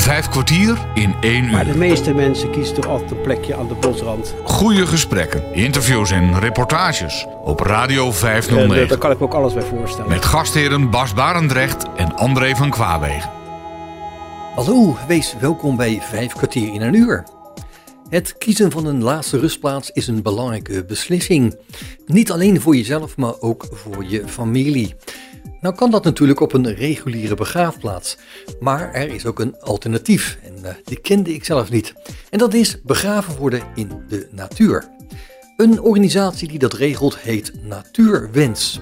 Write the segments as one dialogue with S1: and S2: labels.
S1: Vijf kwartier in één
S2: Maar de
S1: uur.
S2: meeste mensen kiezen toch altijd een plekje aan de bosrand.
S1: Goede gesprekken, interviews en reportages op Radio
S2: En eh,
S1: 509.
S2: daar kan ik me ook alles bij voorstellen.
S1: Met gastheren Bas Barendrecht en André van Kwaabegen.
S3: Hallo, wees welkom bij 5 kwartier in een uur. Het kiezen van een laatste rustplaats is een belangrijke beslissing. Niet alleen voor jezelf, maar ook voor je familie. Nou kan dat natuurlijk op een reguliere begraafplaats, maar er is ook een alternatief en eh, die kende ik zelf niet. En dat is begraven worden in de natuur. Een organisatie die dat regelt heet Natuurwens.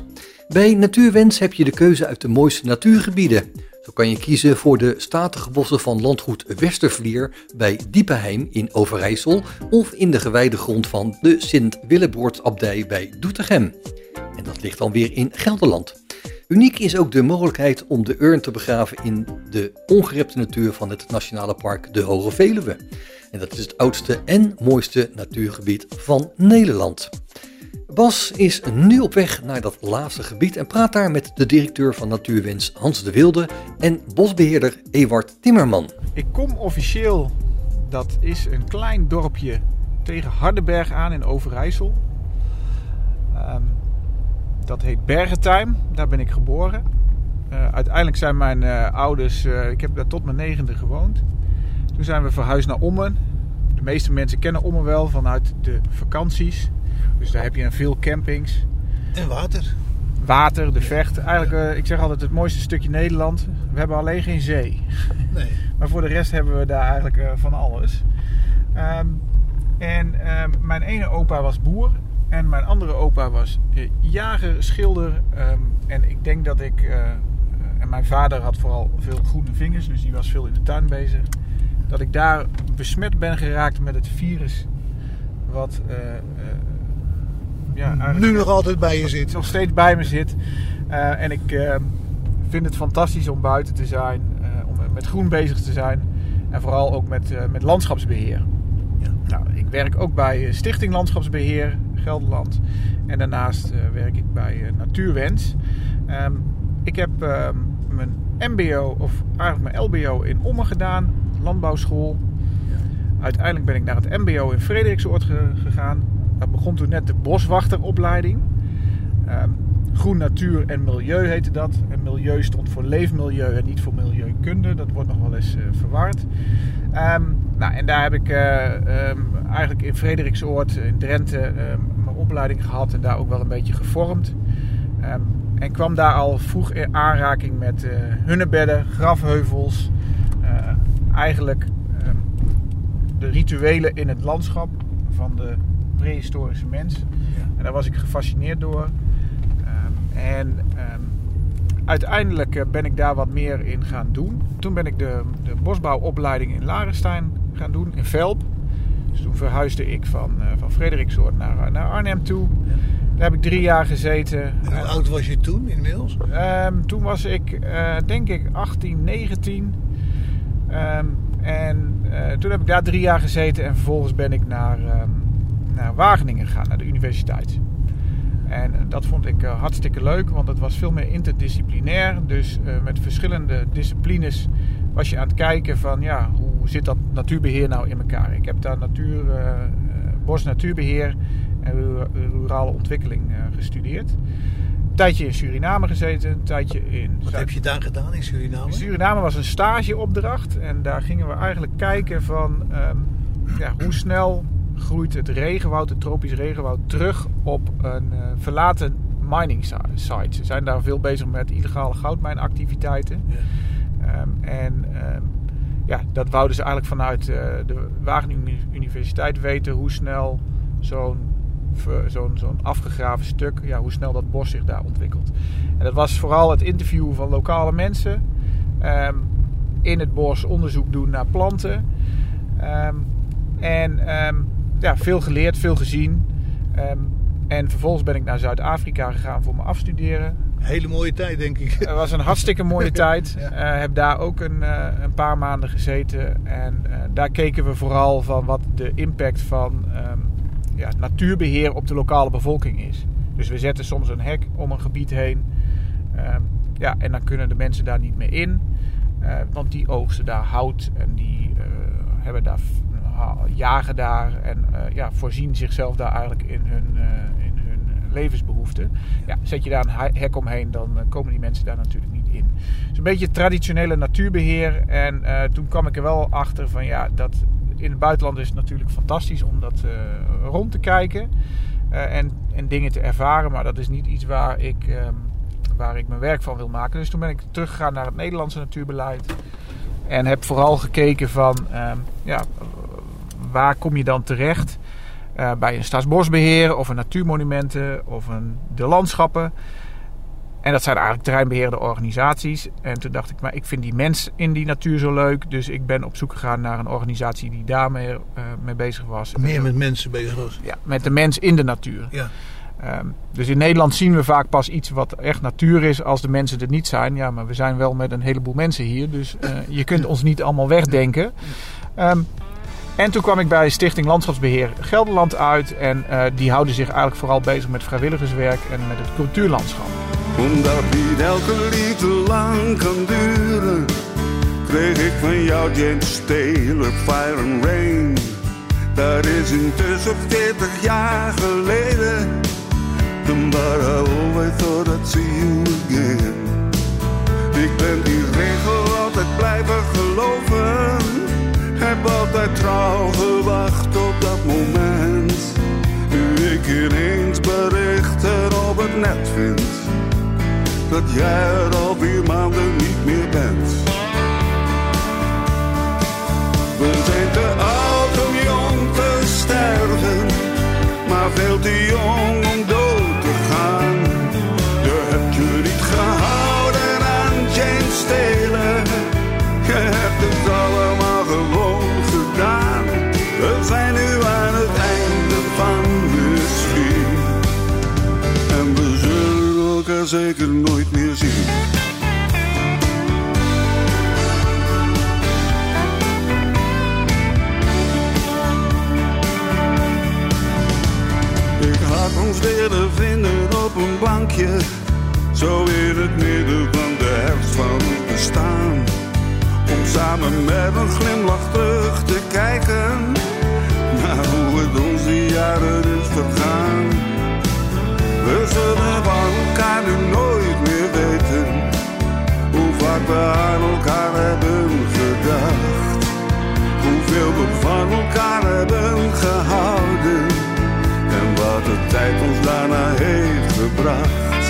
S3: Bij Natuurwens heb je de keuze uit de mooiste natuurgebieden. Zo kan je kiezen voor de statige bossen van landgoed Westervlier bij Diepenheim in Overijssel of in de gewijde grond van de Sint-Willebroordsabdij bij Doetinchem. En dat ligt dan weer in Gelderland. Uniek is ook de mogelijkheid om de urn te begraven in de ongerepte natuur van het Nationale Park de Hoge Veluwe. En dat is het oudste en mooiste natuurgebied van Nederland. Bas is nu op weg naar dat laatste gebied en praat daar met de directeur van Natuurwens Hans de Wilde en bosbeheerder Ewart Timmerman.
S4: Ik kom officieel, dat is een klein dorpje tegen Hardenberg aan in Overijssel. Ehm, dat heet Bergentuin, daar ben ik geboren. Eh, uiteindelijk zijn mijn eh, ouders, eh, ik heb daar tot mijn negende gewoond. Toen zijn we verhuisd naar Ommen. De meeste mensen kennen Ommen wel vanuit de vakanties. Dus daar heb je veel campings.
S5: En water.
S4: Water, de vecht. Eigenlijk, ik zeg altijd het mooiste stukje Nederland. We hebben alleen geen zee.
S5: Nee.
S4: Maar voor de rest hebben we daar eigenlijk van alles. Ehm, en ehm, mijn ene opa was boer. En mijn andere opa was eh, jager, schilder. ehm, en ik denk dat ik... eh, en mijn vader had vooral veel groene vingers. Dus die was veel in de tuin bezig. Dat ik daar besmet ben geraakt met het virus. Wat... eh, eh, ja,
S5: Nu nog altijd bij je zit.
S4: nog steeds bij me zit. Eh, en ik eh, vind het fantastisch om buiten te zijn, eh, om met groen bezig te zijn en vooral ook met, eh, met landschapsbeheer.
S5: Ja.
S4: Nou, ik werk ook bij eh, Stichting Landschapsbeheer Gelderland en daarnaast eh, werk ik bij eh, Natuurwens. Ehm, ik heb ehm, mijn MBO of eigenlijk mijn LBO in Ommen gedaan, landbouwschool. Uiteindelijk ben ik naar het MBO in Frederiksoord ge- gegaan. Dat begon toen net de boswachteropleiding. Ehm, groen natuur en milieu heette dat. En milieu stond voor leefmilieu en niet voor milieukunde. Dat wordt nog wel eens eh, verward. Nou, en daar heb ik eh, ehm, eigenlijk in Frederiksoord, in Drenthe, ehm, mijn opleiding gehad en daar ook wel een beetje gevormd. Ehm, en kwam daar al vroeg in aanraking met eh hunnebedden, grafheuvels. eh, eigenlijk de rituelen in het landschap van de prehistorische mens. En daar was ik gefascineerd door. En uiteindelijk eh, ben ik daar wat meer in gaan doen. Toen ben ik de, de bosbouwopleiding in Larenstein gaan doen, in Velp. Dus toen verhuisde ik van, eh van Frederiksoord naar, naar Arnhem toe. Daar heb ik drie jaar gezeten.
S5: En hoe oud was je toen inmiddels?
S4: Ehm, toen was ik, eh, denk ik, 18, 19. Ehm, en eh, toen heb ik daar drie jaar gezeten en vervolgens ben ik naar, ehm, naar Wageningen gegaan, naar de universiteit. Dat vond ik eh, hartstikke leuk, want het was veel meer interdisciplinair. Dus eh, met verschillende disciplines was je aan het kijken van, ja, hoe zit dat natuurbeheer nou in elkaar? Ik heb daar natuur, eh, bos natuurbeheer en ru- rurale ontwikkeling gestudeerd. Een tijdje in Suriname gezeten, een tijdje in
S5: Wat
S4: Zuid-
S5: heb je daar gedaan in Suriname?
S4: in Suriname was een stageopdracht en daar gingen we eigenlijk kijken van ehm, ja, hoe snel groeit het regenwoud, het tropisch regenwoud, terug op een eh, verlaten mining si- site. Ze zijn daar veel bezig met illegale goudmijnactiviteiten.
S5: Ja.
S4: Ehm, en ehm, ja, dat wouden ze eigenlijk vanuit eh, de Wageningen Uni- Universiteit weten hoe snel zo'n zo'n zo'n afgegraven stuk, ja, hoe snel dat bos zich daar ontwikkelt. En dat was vooral het interviewen van lokale mensen. ehm, in het bos onderzoek doen naar planten. En ja, veel geleerd, veel gezien. Ehm, en vervolgens ben ik naar Zuid-Afrika gegaan voor mijn afstuderen.
S5: Hele mooie tijd, denk ik.
S4: Het was een hartstikke mooie tijd.
S5: Ja.
S4: Eh, heb daar ook een, eh, een paar maanden gezeten. En eh, daar keken we vooral van wat de impact van ehm, ja, natuurbeheer op de lokale bevolking is. Dus we zetten soms een hek om een gebied heen. Ehm, ja, en dan kunnen de mensen daar niet meer in. Want die oogsten daar hout en die hebben daar, jagen daar en eh, ja, voorzien zichzelf daar eigenlijk in hun, eh, in hun levensbehoeften. Ja, zet je daar een he- hek omheen, dan eh, komen die mensen daar natuurlijk niet in. Het is een beetje traditionele natuurbeheer. En toen kwam ik er wel achter van ja, dat in het buitenland is het natuurlijk fantastisch om dat rond te kijken en, en dingen te ervaren. Maar dat is niet iets waar ik, ehm, waar ik mijn werk van wil maken. Dus toen ben ik teruggegaan naar het Nederlandse natuurbeleid. En heb vooral gekeken van ehm, ja, waar kom je dan terecht? Eh, bij een staatsbosbeheer of een natuurmonumenten of een, de landschappen. En dat zijn eigenlijk terreinbeheerde organisaties. En toen dacht ik, maar ik vind die mens in die natuur zo leuk. Dus ik ben op zoek gegaan naar een organisatie die daarmee eh, mee bezig was.
S5: Meer met mensen bezig was.
S4: Ja, met de mens in de natuur.
S5: Ja.
S4: Ehm, dus in Nederland zien we vaak pas iets wat echt natuur is als de mensen er niet zijn. Ja, maar we zijn wel met een heleboel mensen hier. Dus eh, je kunt ons niet allemaal wegdenken. Ehm, en toen kwam ik bij Stichting Landschapsbeheer Gelderland uit. En eh, die houden zich eigenlijk vooral bezig met vrijwilligerswerk en met het cultuurlandschap.
S6: Omdat niet elke liefde lang kan duren, kreeg ik van jou James Taylor Fire and Rain. Dat is intussen 40 jaar geleden. But I always thought I'd see you again. Ik ben die regel altijd blijven geloven. Heb altijd trouw gewacht op dat moment. Nu ik ineens berichten op het net vind dat jij er al vier maanden niet meer bent. We zijn te oud om jong te sterven, maar veel te jong om Ons willen vinden op een bankje, zo in het midden van de herfst van het bestaan. Om samen met een glimlach terug te kijken naar hoe het onze jaren is vergaan. We zullen van elkaar nu nooit meer weten hoe vaak we aan elkaar hebben gedacht. Hoeveel we van elkaar hebben gehouden en wat de tijd ons daarna heeft gebracht.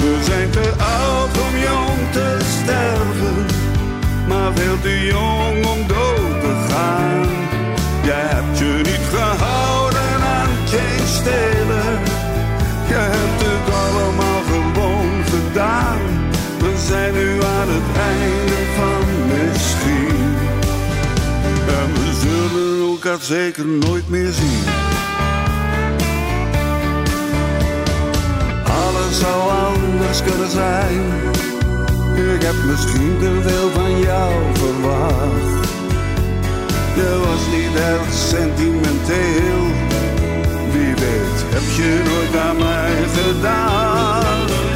S6: We zijn te oud om jong te sterven, maar veel te jong om dood te gaan. Jij hebt je niet gehouden aan James Taylor. Je hebt zeker nooit meer zien. Alles zou anders kunnen zijn. Ik heb misschien te veel van jou verwacht. Je was niet erg sentimenteel. Wie weet, heb je nooit aan mij gedaan.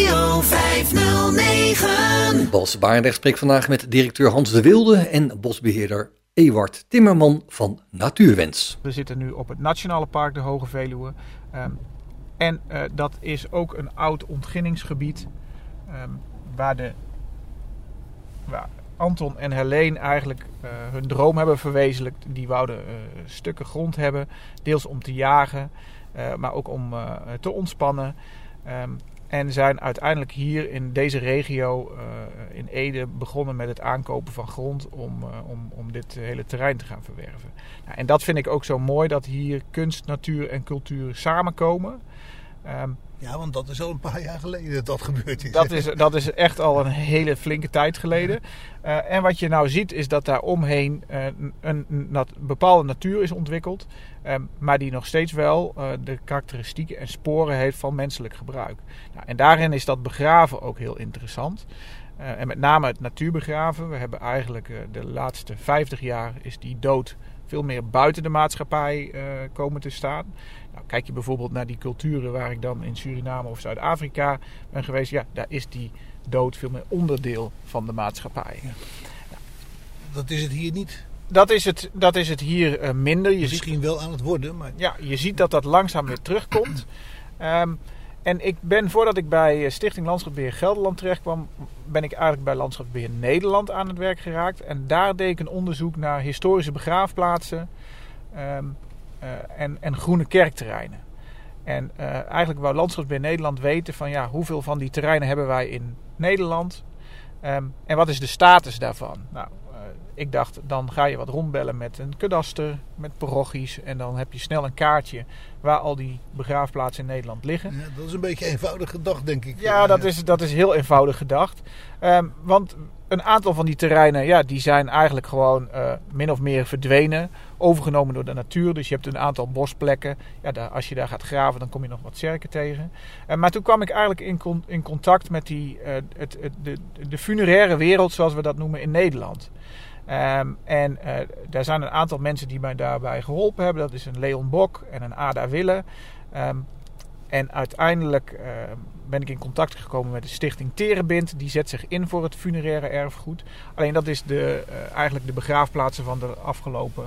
S7: Radio 509.
S3: Bas Barendrecht spreekt vandaag met directeur Hans de Wilde en bosbeheerder Ewart Timmerman van Natuurwens.
S4: We zitten nu op het Nationale Park de Hoge Veluwe. Ehm, en eh, dat is ook een oud ontginningsgebied. ehm, waar, de, waar Anton en Helene eigenlijk eh, hun droom hebben verwezenlijkt. Die wouden eh, stukken grond hebben, deels om te jagen, eh, maar ook om eh, te ontspannen. Ehm, en zijn uiteindelijk hier in deze regio, eh, in Ede, begonnen met het aankopen van grond om, eh, om, om dit hele terrein te gaan verwerven. Nou, en dat vind ik ook zo mooi, dat hier kunst, natuur en cultuur samenkomen. Ehm,
S5: Ja, want dat is al een paar jaar geleden dat dat gebeurd is.
S4: dat is, dat is echt al een hele flinke tijd geleden. Eh, en wat je nou ziet is dat daar omheen eh, een, een nat- bepaalde natuur is ontwikkeld. ehm, maar die nog steeds wel eh, de karakteristieken en sporen heeft van menselijk gebruik. Nou, en daarin is dat begraven ook heel interessant. En met name het natuurbegraven. We hebben eigenlijk de laatste 50 jaar is die dood veel meer buiten de maatschappij komen te staan. Nou, kijk je bijvoorbeeld naar die culturen waar ik dan in Suriname of Zuid-Afrika ben geweest. Ja, daar is die dood veel meer onderdeel van de maatschappij.
S5: Dat is het hier niet.
S4: Dat is het, dat is het hier eh, minder. Je ziet,
S5: Misschien wel aan het worden, maar
S4: ja, je ziet dat dat langzaam weer terugkomt. Ehm, en ik ben, voordat ik bij eh, Stichting Landschapsbeheer Gelderland terecht kwam, ben ik eigenlijk bij Landschapsbeheer Nederland aan het werk geraakt. En daar deed ik een onderzoek naar historische begraafplaatsen ehm, eh, en, en groene kerkterreinen. En eh, eigenlijk wou Landschapsbeheer Nederland weten van ja, hoeveel van die terreinen hebben wij in Nederland? Ehm, en wat is de status daarvan? Nou, eh, ik dacht, dan ga je wat rondbellen met een kadaster, met parochies. En dan heb je snel een kaartje waar al die begraafplaatsen in Nederland liggen.
S5: ja, dat is een beetje eenvoudig gedacht, denk ik.
S4: Ja, dat is, dat is heel eenvoudig gedacht. Ehm, want een aantal van die terreinen, ja, die zijn eigenlijk gewoon eh, min of meer verdwenen. Overgenomen door de natuur. Dus je hebt een aantal bosplekken. Ja, daar, als je daar gaat graven, dan kom je nog wat zerken tegen. Eh, maar toen kwam ik eigenlijk in, in contact met die, eh, het, het, de, de funeraire wereld, zoals we dat noemen, in Nederland. Ehm, en eh, daar zijn een aantal mensen die mij daarbij geholpen hebben. Dat is een Leon Bok en een Ada Wille. Ehm, en uiteindelijk eh, ben ik in contact gekomen met de stichting Terenbind. Die zet zich in voor het funeraire erfgoed. Alleen dat is de, eigenlijk de begraafplaatsen van de afgelopen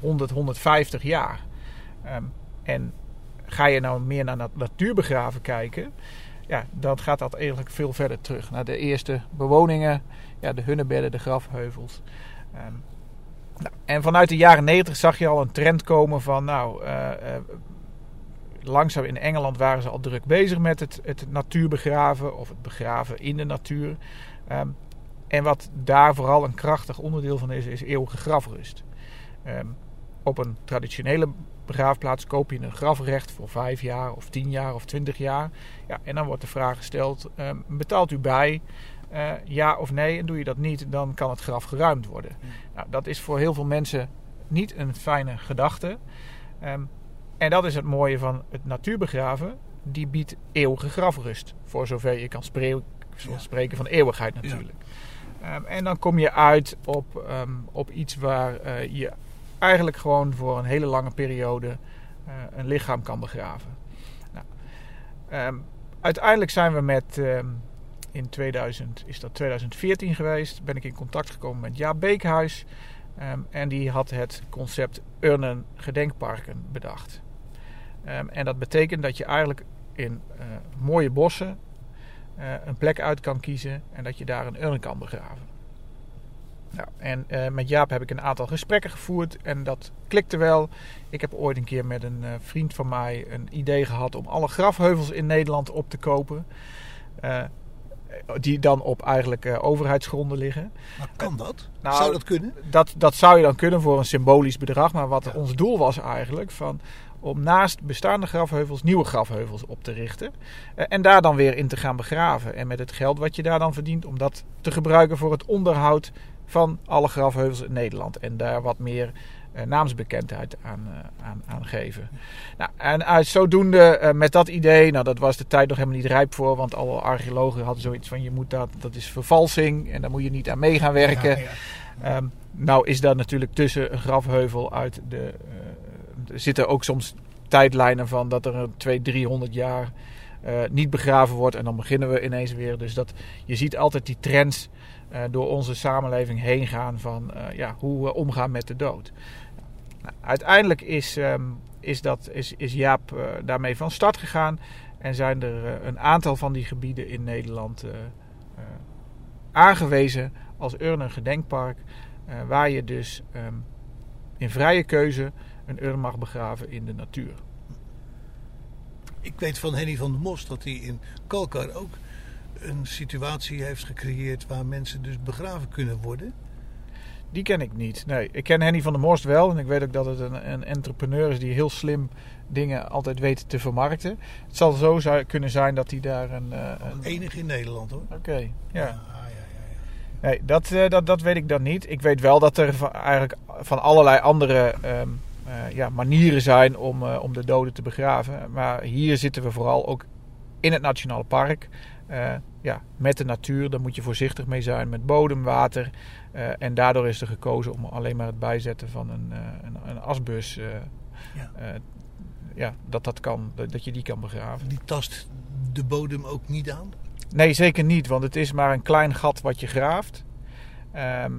S4: 100, 150 jaar. Ehm, en ga je nou meer naar natuurbegraven kijken... Ja, dan gaat dat eigenlijk veel verder terug. Naar de eerste bewoningen, ja, de hunnebedden, de grafheuvels. Ehm, nou, en vanuit de jaren 90 zag je al een trend komen van... nou, eh, eh, langzaam in Engeland waren ze al druk bezig met het, het natuurbegraven of het begraven in de natuur. Ehm, en wat daar vooral een krachtig onderdeel van is, is eeuwige grafrust. Ehm, op een traditionele begraafplaats koop je een grafrecht voor vijf jaar of tien jaar of twintig jaar. Ja, en dan wordt de vraag gesteld, ehm, betaalt u bij? Eh, ja of nee? En doe je dat niet, dan kan het graf geruimd worden. Nou, dat is voor heel veel mensen niet een fijne gedachte. Ehm, en dat is het mooie van het natuurbegraven. Die biedt eeuwige grafrust. Voor zover je kan spreken,
S5: Ja.
S4: spreken van eeuwigheid natuurlijk. En dan kom je uit op, op iets waar eh, je eigenlijk gewoon voor een hele lange periode eh, een lichaam kan begraven. Nou, ehm, uiteindelijk zijn we met ehm, in 2000, is dat 2014 geweest, ben ik in contact gekomen met Jaap Beekhuis. Ehm, en die had het concept Urnen Gedenkparken bedacht. En dat betekent dat je eigenlijk in eh, mooie bossen eh, een plek uit kan kiezen en dat je daar een urn kan begraven. Nou, en eh, met Jaap heb ik een aantal gesprekken gevoerd en dat klikte wel. Ik heb ooit een keer met een eh, vriend van mij een idee gehad om alle grafheuvels in Nederland op te kopen. Eh, die dan op eigenlijk overheidsgronden liggen.
S5: Maar kan dat?
S4: Nou,
S5: Zou dat kunnen?
S4: Dat, dat zou je dan kunnen voor een symbolisch bedrag. Maar wat
S5: Ja.
S4: ons doel was eigenlijk van, om naast bestaande grafheuvels nieuwe grafheuvels op te richten. En daar dan weer in te gaan begraven. En met het geld wat je daar dan verdient, om dat te gebruiken voor het onderhoud van alle grafheuvels in Nederland. En daar wat meer eh, naamsbekendheid aan, eh, aan, aan geven. Nou, en uit zodoende eh, met dat idee, nou dat was de tijd nog helemaal niet rijp voor. Want alle archeologen hadden zoiets van, je moet dat, dat is vervalsing. En daar moet je niet aan mee gaan werken.
S5: Ja, ja.
S4: Ehm, nou is daar natuurlijk tussen een grafheuvel uit de... er zitten ook soms tijdlijnen van dat er een 200, 300 jaar eh, niet begraven wordt. En dan beginnen we ineens weer. Dus dat, je ziet altijd die trends eh, door onze samenleving heen gaan van eh, ja, hoe we omgaan met de dood. Uiteindelijk is, ehm, is, dat, is, is Jaap daarmee van start gegaan. En zijn er een aantal van die gebieden in Nederland aangewezen als urn een gedenkpark. waar je dus ehm, in vrije keuze een urn mag begraven in de natuur.
S5: Ik weet van Henny van der Mos dat hij in Kalkar ook een situatie heeft gecreëerd waar mensen dus begraven kunnen worden.
S4: Die ken ik niet. Nee, ik ken Henny van der Morst wel. En ik weet ook dat het een, een entrepreneur is die heel slim dingen altijd weet te vermarkten. Het zal zo zou kunnen zijn dat hij daar een... eh, een...
S5: Enig in Nederland hoor.
S4: Oké, ja.
S5: ja, ja, ja.
S4: Nee, dat, eh, dat, dat weet ik dan niet. Ik weet wel dat er van, eigenlijk van allerlei andere ehm, eh, ja, manieren zijn om, eh, om de doden te begraven. Maar hier zitten we vooral ook in het Nationale Park. Eh, ja, met de natuur, daar moet je voorzichtig mee zijn met bodem, water. Eh, en daardoor is er gekozen om alleen maar het bijzetten van een, eh, een, een asbus. eh,
S5: Ja.
S4: eh, ja, dat, dat, kan, dat dat je die kan begraven.
S5: Die tast de bodem ook niet aan.
S4: Nee, zeker niet, want het is maar een klein gat wat je graaft. Ehm,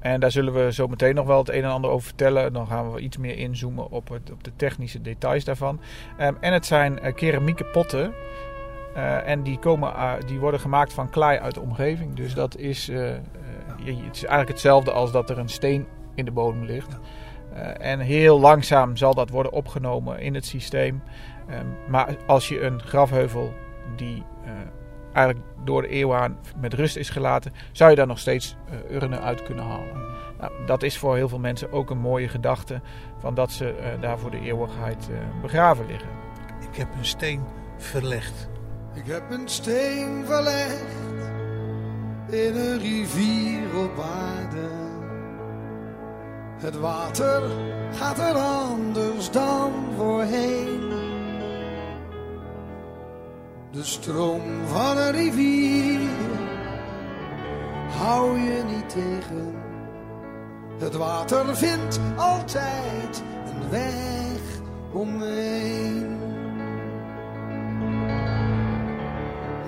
S4: en daar zullen we zo meteen nog wel het een en ander over vertellen. Dan gaan we iets meer inzoomen op, het, op de technische details daarvan. Ehm, en het zijn eh, keramieke potten. Eh, en die, komen, uh, die worden gemaakt van klei uit de omgeving. Dus dat is, uh, uh, het is eigenlijk hetzelfde als dat er een steen in de bodem ligt. Uh, en heel langzaam zal dat worden opgenomen in het systeem. Um, maar als je een grafheuvel die uh, eigenlijk door de eeuwen aan met rust is gelaten, zou je daar nog steeds uh, urnen uit kunnen halen. Nou, dat is voor heel veel mensen ook een mooie gedachte, van dat ze uh, daar voor de eeuwigheid uh, begraven liggen.
S5: Ik heb een steen verlegd.
S7: Ik heb een steen verlegd in een rivier op aarde. Het water gaat er anders dan voorheen. De stroom van een rivier hou je niet tegen. Het water vindt altijd een weg omheen.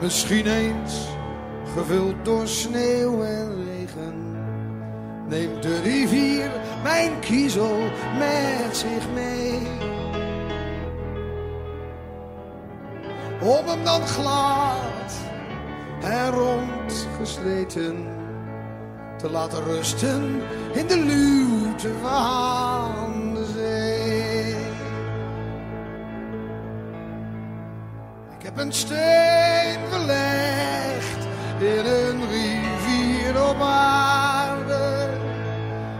S7: Misschien eens gevuld door sneeuw en regen. Neemt de rivier mijn kiezel met zich mee. Om hem dan glad en rond gesleten te laten rusten in de luwte van de zee. Ik heb een steen gelegd in een rivier op aarde.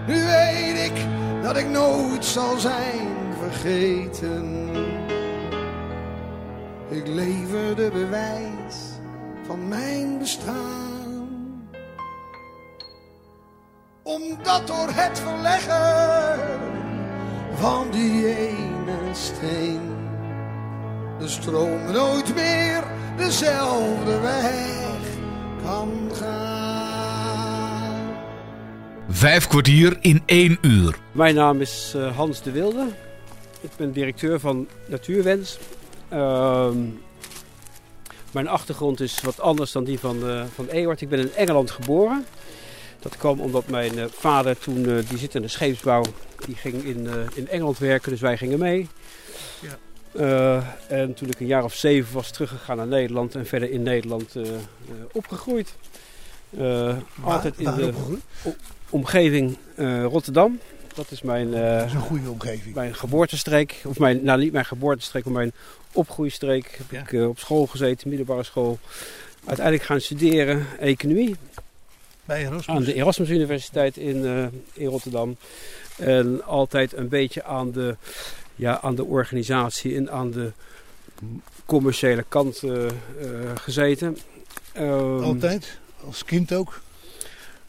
S7: Nu weet ik dat ik nooit zal zijn vergeten. Ik lever de bewijs van mijn bestaan. Omdat door het verleggen van die ene steen de stroom nooit meer dezelfde weg kan gaan.
S1: Vijf kwartier in één uur.
S2: Mijn naam is uh, Hans de Wilde. Ik ben directeur van Natuurwens. Uh, mijn achtergrond is wat anders dan die van, uh, van Ewart. Ik ben in Engeland geboren. Dat kwam omdat mijn uh, vader toen, uh, die zit in de scheepsbouw, die ging in, in Engeland werken, dus wij gingen mee.
S5: Ja.
S2: Uh, en toen ik een jaar of zeven was teruggegaan naar Nederland en verder in Nederland uh, uh, opgegroeid.
S5: Waar,
S2: altijd in de omgeving Rotterdam. Dat is mijn,
S5: dat is een goede omgeving.
S2: mijn geboortestreek. Of mijn, nou niet mijn geboortestreek, maar mijn opgroeistreek. Heb ja. ik op school gezeten, middelbare school. Uiteindelijk gaan studeren economie.
S5: Bij Erasmus?
S2: Aan de Erasmus Universiteit in, in Rotterdam. En altijd een beetje aan de ja, aan de organisatie en aan de commerciële kant uh, gezeten.
S5: Um, Altijd? Als kind ook?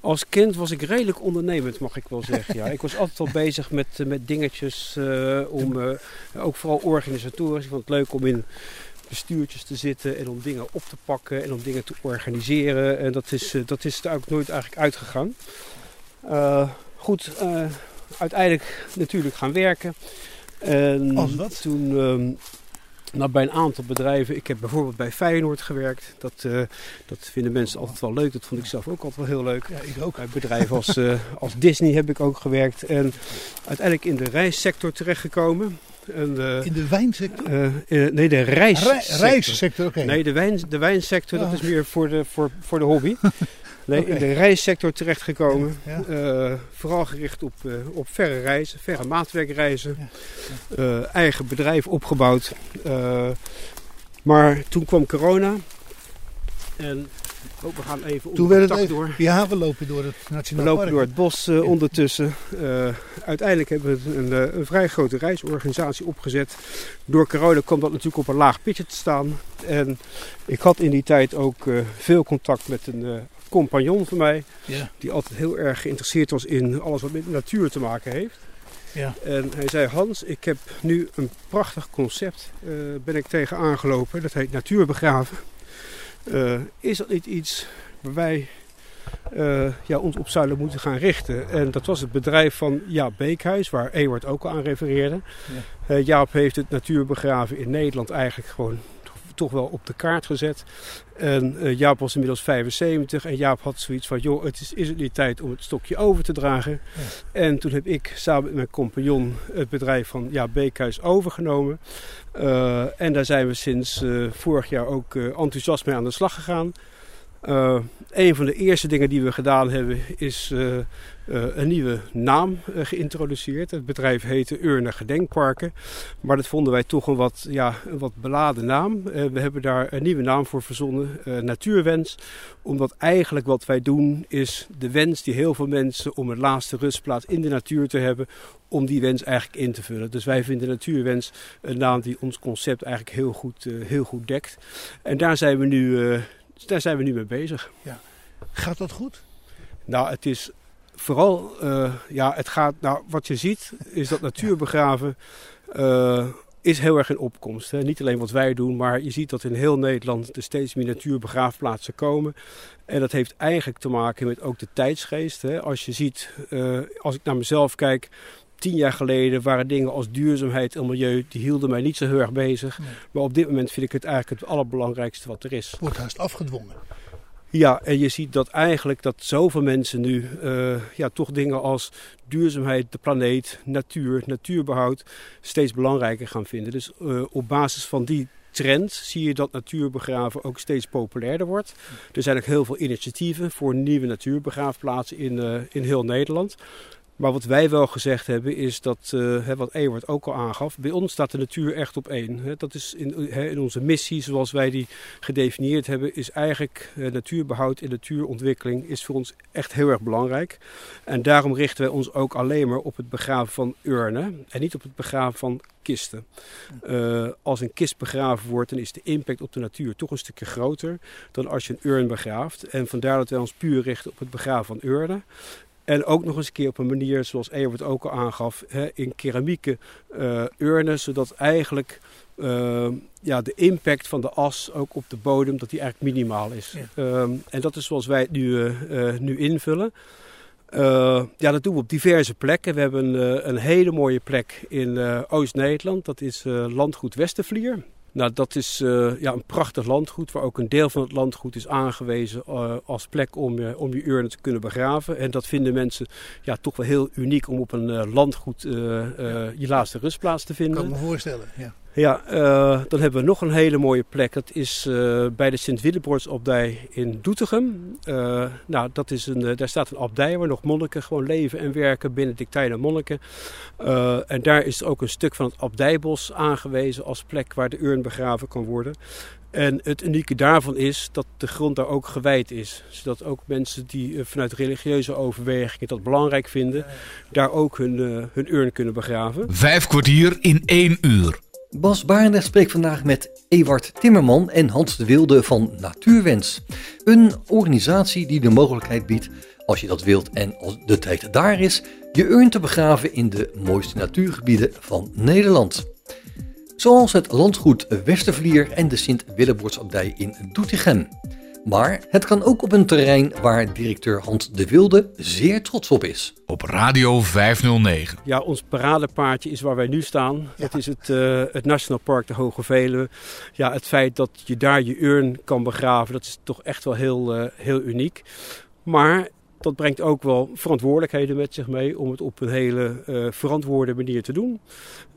S2: Als kind was ik redelijk ondernemend, mag ik wel zeggen. Ja. ik was altijd al bezig met, met dingetjes, uh, om, ook vooral organisatorisch. Ik vond het leuk om in bestuurtjes te zitten en om dingen op te pakken en om dingen te organiseren. En dat is, dat is er ook nooit eigenlijk uitgegaan. goed, uiteindelijk natuurlijk gaan werken. En
S5: Als wat?
S2: Toen, um, nou, bij een aantal bedrijven, ik heb bijvoorbeeld bij Feyenoord gewerkt. Dat, uh, dat vinden mensen altijd wel leuk. Dat vond ik zelf ook altijd wel heel leuk.
S5: Ja, ik ook.
S2: Bij bedrijven als, uh, als Disney heb ik ook gewerkt. En uiteindelijk in de reissector terechtgekomen. En, uh,
S5: in de wijnsector?
S2: nee, de reissector.
S5: Re reissector, oké. Okay.
S2: Nee, de, wijn, de wijnsector, dat is meer voor de, voor, voor de hobby. Nee, in de reissector terechtgekomen.
S5: Ja.
S2: Eh, vooral gericht op, eh, op verre reizen, verre maatwerkreizen. Eh, eigen bedrijf opgebouwd. Maar toen kwam corona. En oh, we gaan even
S5: Toen werd
S2: het
S5: even-
S2: door.
S5: Ja, we lopen door het
S2: We
S5: Nationaal
S2: lopen
S5: Park.
S2: door het bos eh, ondertussen. Eh, uiteindelijk hebben we een, eh, een vrij grote reisorganisatie opgezet. Door corona kwam dat natuurlijk op een laag pitje te staan. En ik had in die tijd ook veel contact met een compagnon van mij.
S5: Ja,
S2: Die altijd heel erg geïnteresseerd was in alles wat met natuur te maken heeft.
S5: ja.
S2: En hij zei, Hans, ik heb nu een prachtig concept. ben ik tegen aangelopen. Dat heet natuurbegraven. Eh, is dat niet iets waar wij eh, ja, ons op zouden moeten gaan richten? En dat was het bedrijf van Jaap Beekhuis, waar Ewart ook al aan refereerde. Eh, Jaap heeft het natuurbegraven in Nederland eigenlijk gewoon toch wel op de kaart gezet. En eh, Jaap was inmiddels 75 en Jaap had zoiets van, joh, het is, is het niet tijd om het stokje over te dragen? En toen heb ik samen met mijn compagnon het bedrijf van Jaap Beekhuis overgenomen. Eh, en daar zijn we sinds eh, vorig jaar ook enthousiast mee aan de slag gegaan. Eh, een van de eerste dingen die we gedaan hebben is eh, eh, een nieuwe naam geïntroduceerd. Het bedrijf heette Urne Gedenkparken. Maar dat vonden wij toch een wat, ja, een wat beladen naam. We hebben daar een nieuwe naam voor verzonnen, Natuurwens. Omdat eigenlijk wat wij doen is de wens die heel veel mensen om een laatste rustplaats in de natuur te hebben, om die wens eigenlijk in te vullen. Dus wij vinden Natuurwens een naam die ons concept eigenlijk heel goed, heel goed dekt. En daar zijn we nu, daar zijn we nu mee bezig.
S5: Gaat dat goed?
S2: Nou, het is vooral, eh, ja, het gaat, nou, wat je ziet is dat natuurbegraven eh, is heel erg in opkomst. Hè. Niet alleen wat wij doen, maar je ziet dat in heel Nederland er steeds meer natuurbegraafplaatsen komen. En dat heeft eigenlijk te maken met ook de tijdsgeest. Hè. Als je ziet, eh, als ik naar mezelf kijk, tien jaar geleden waren dingen als duurzaamheid en milieu, die hielden mij niet zo heel erg bezig.
S5: Nee.
S2: Maar op dit moment vind ik het eigenlijk het allerbelangrijkste wat er is.
S5: Wordt haast afgedwongen.
S2: Ja, en je ziet dat eigenlijk dat zoveel mensen nu eh, ja, toch dingen als duurzaamheid, de planeet, natuur, natuurbehoud steeds belangrijker gaan vinden. Dus eh, op basis van die trend zie je dat natuurbegraven ook steeds populairder wordt. Er zijn ook heel veel initiatieven voor nieuwe natuurbegraafplaatsen in, eh, in heel Nederland. Maar wat wij wel gezegd hebben is dat, eh, wat Ewart ook al aangaf, bij ons staat de natuur echt op één. Dat is in, hè, in onze missie, zoals wij die gedefinieerd hebben, is eigenlijk eh, natuurbehoud en natuurontwikkeling is voor ons echt heel erg belangrijk. En daarom richten wij ons ook alleen maar op het begraven van urnen en niet op het begraven van kisten. Eh, als een kist begraven wordt, dan is de impact op de natuur toch een stukje groter dan als je een urn begraaft. En vandaar dat wij ons puur richten op het begraven van urnen. En ook nog eens een keer op een manier, zoals Ewert ook al aangaf, hè, in keramieke eh, urnen, zodat eigenlijk eh, ja, de impact van de as ook op de bodem, dat die eigenlijk minimaal is. Ehm, en dat is zoals wij het nu, eh, nu invullen. Ja, dat doen we op diverse plekken. We hebben een hele mooie plek in Oost-Nederland. Dat is landgoed Westervlier. Nou, dat is eh, ja, een prachtig landgoed, waar ook een deel van het landgoed is aangewezen eh, als plek om, je- om je urnen te kunnen begraven. En dat vinden mensen ja, toch wel heel uniek om op een eh, landgoed je laatste rustplaats te vinden.
S5: Kan ik me voorstellen. Ja.
S2: Ja, eh, dan hebben we nog een hele mooie plek. Dat is eh, bij de Sint-Willebroordsabdij in Doetinchem. Eh, nou, dat is een, daar staat een abdij waar nog monniken gewoon leven en werken, Benedictijnen monniken. En daar is ook een stuk van het abdijbos aangewezen als plek waar de urn begraven kan worden. En het unieke daarvan is dat de grond daar ook gewijd is. Zodat ook mensen die vanuit religieuze overwegingen dat belangrijk vinden, daar ook hun, hun urn kunnen begraven.
S1: Vijf kwartier in één uur.
S3: Bas Barendrecht spreekt vandaag met Ewart Timmerman en Hans de Wilde van Natuurwens. Een organisatie die de mogelijkheid biedt, als je dat wilt en als de tijd daar is, je urn te begraven in de mooiste natuurgebieden van Nederland. Zoals het landgoed Westervlier en de Sint-Willebroordsabdij in Doetinchem. Maar het kan ook op een terrein waar directeur Hans de Wilde zeer trots op is.
S1: Op Radio 509.
S2: Ja, ons paradepaardje is waar wij nu staan. Dat is het, eh, het Nationaal Park de Hoge Veluwe. Ja, het feit dat je daar je urn kan begraven, dat is toch echt wel heel, eh, heel uniek. Maar dat brengt ook wel verantwoordelijkheden met zich mee om het op een hele uh, verantwoorde manier te doen.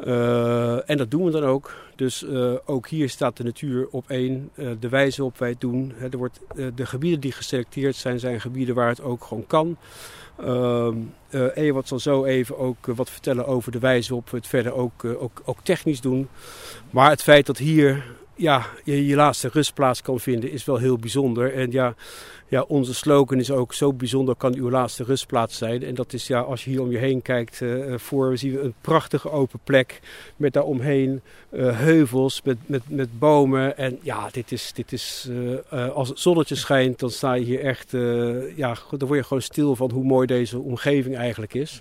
S2: Uh, en dat doen we dan ook. Dus uh, ook hier staat de natuur op één. de wijze waarop wij het doen. Hè, er wordt, de gebieden die geselecteerd zijn, zijn gebieden waar het ook gewoon kan. Uh, wat zal zo even ook wat vertellen over de wijze waarop we het verder ook, ook, ook technisch doen. Maar het feit dat hier ja, je, je laatste rustplaats kan vinden is wel heel bijzonder. En ja, ja, onze slogan is ook zo bijzonder kan uw laatste rustplaats zijn. En dat is ja, als je hier om je heen kijkt, uh, voor zien we een prachtige open plek met daaromheen uh, heuvels met, met, met bomen. En ja, dit is, dit is als het zonnetje schijnt, dan sta je hier echt, ja, dan word je gewoon stil van hoe mooi deze omgeving eigenlijk is.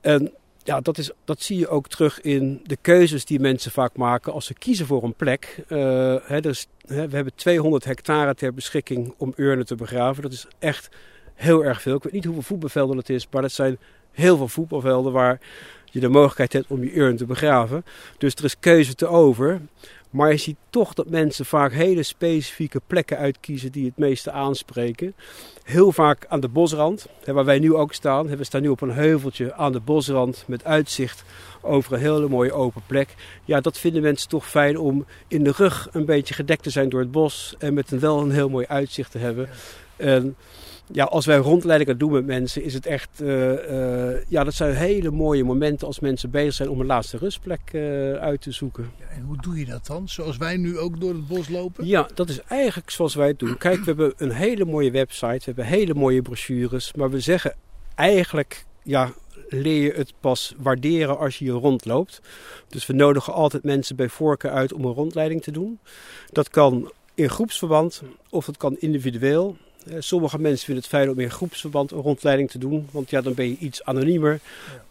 S2: En ja, dat, is, dat zie je ook terug in de keuzes die mensen vaak maken als ze kiezen voor een plek. Uh, hè, dus, hè, we hebben 200 hectare ter beschikking om urnen te begraven. Dat is echt heel erg veel. Ik weet niet hoeveel voetbalvelden het is, maar dat zijn heel veel voetbalvelden waar je de mogelijkheid hebt om je urn te begraven. Dus er is keuze te over. Maar je ziet toch dat mensen vaak hele specifieke plekken uitkiezen die het meeste aanspreken. Heel vaak aan de bosrand, waar wij nu ook staan. We staan nu op een heuveltje aan de bosrand met uitzicht over een hele mooie open plek. Ja, dat vinden mensen toch fijn om in de rug een beetje gedekt te zijn door het bos en met een wel een heel mooi uitzicht te hebben. En ja, als wij rondleidingen doen met mensen, is het echt. Uh, uh, ja, dat zijn hele mooie momenten als mensen bezig zijn om een laatste rustplek uh, uit te zoeken.
S5: Ja, en hoe doe je dat dan? Zoals wij nu ook door het bos lopen?
S2: Ja, dat is eigenlijk zoals wij het doen. Kijk, we hebben een hele mooie website, we hebben hele mooie brochures, maar we zeggen eigenlijk. Ja, leer je het pas waarderen als je hier rondloopt. Dus we nodigen altijd mensen bij voorkeur uit om een rondleiding te doen. Dat kan in groepsverband of dat kan individueel. Eh, sommige mensen vinden het fijn om in groepsverband een rondleiding te doen, want ja, dan ben je iets anoniemer.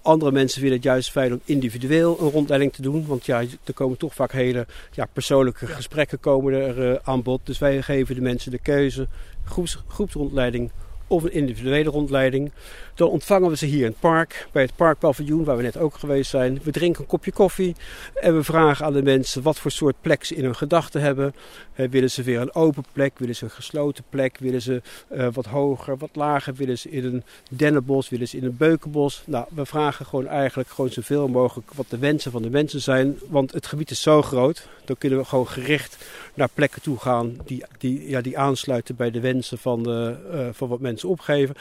S2: Andere mensen vinden het juist fijn om individueel een rondleiding te doen, want ja, er komen toch vaak hele ja, persoonlijke gesprekken komen er uh, aan bod. Dus wij geven de mensen de keuze, groeps, groepsrondleiding of een individuele rondleiding. Dan ontvangen we ze hier in het park, bij het parkpaviljoen waar we net ook geweest zijn. We drinken een kopje koffie en we vragen aan de mensen wat voor soort plek ze in hun gedachten hebben. Eh, willen ze weer een open plek, willen ze een gesloten plek, willen ze uh, wat hoger, wat lager, willen ze in een dennenbos, willen ze in een beukenbos. Nou, we vragen gewoon eigenlijk gewoon zoveel mogelijk wat de wensen van de mensen zijn, want het gebied is zo groot. Dan kunnen we gewoon gericht naar plekken toe gaan die, die, ja, die aansluiten bij de wensen van, de, uh, van wat mensen opgeven.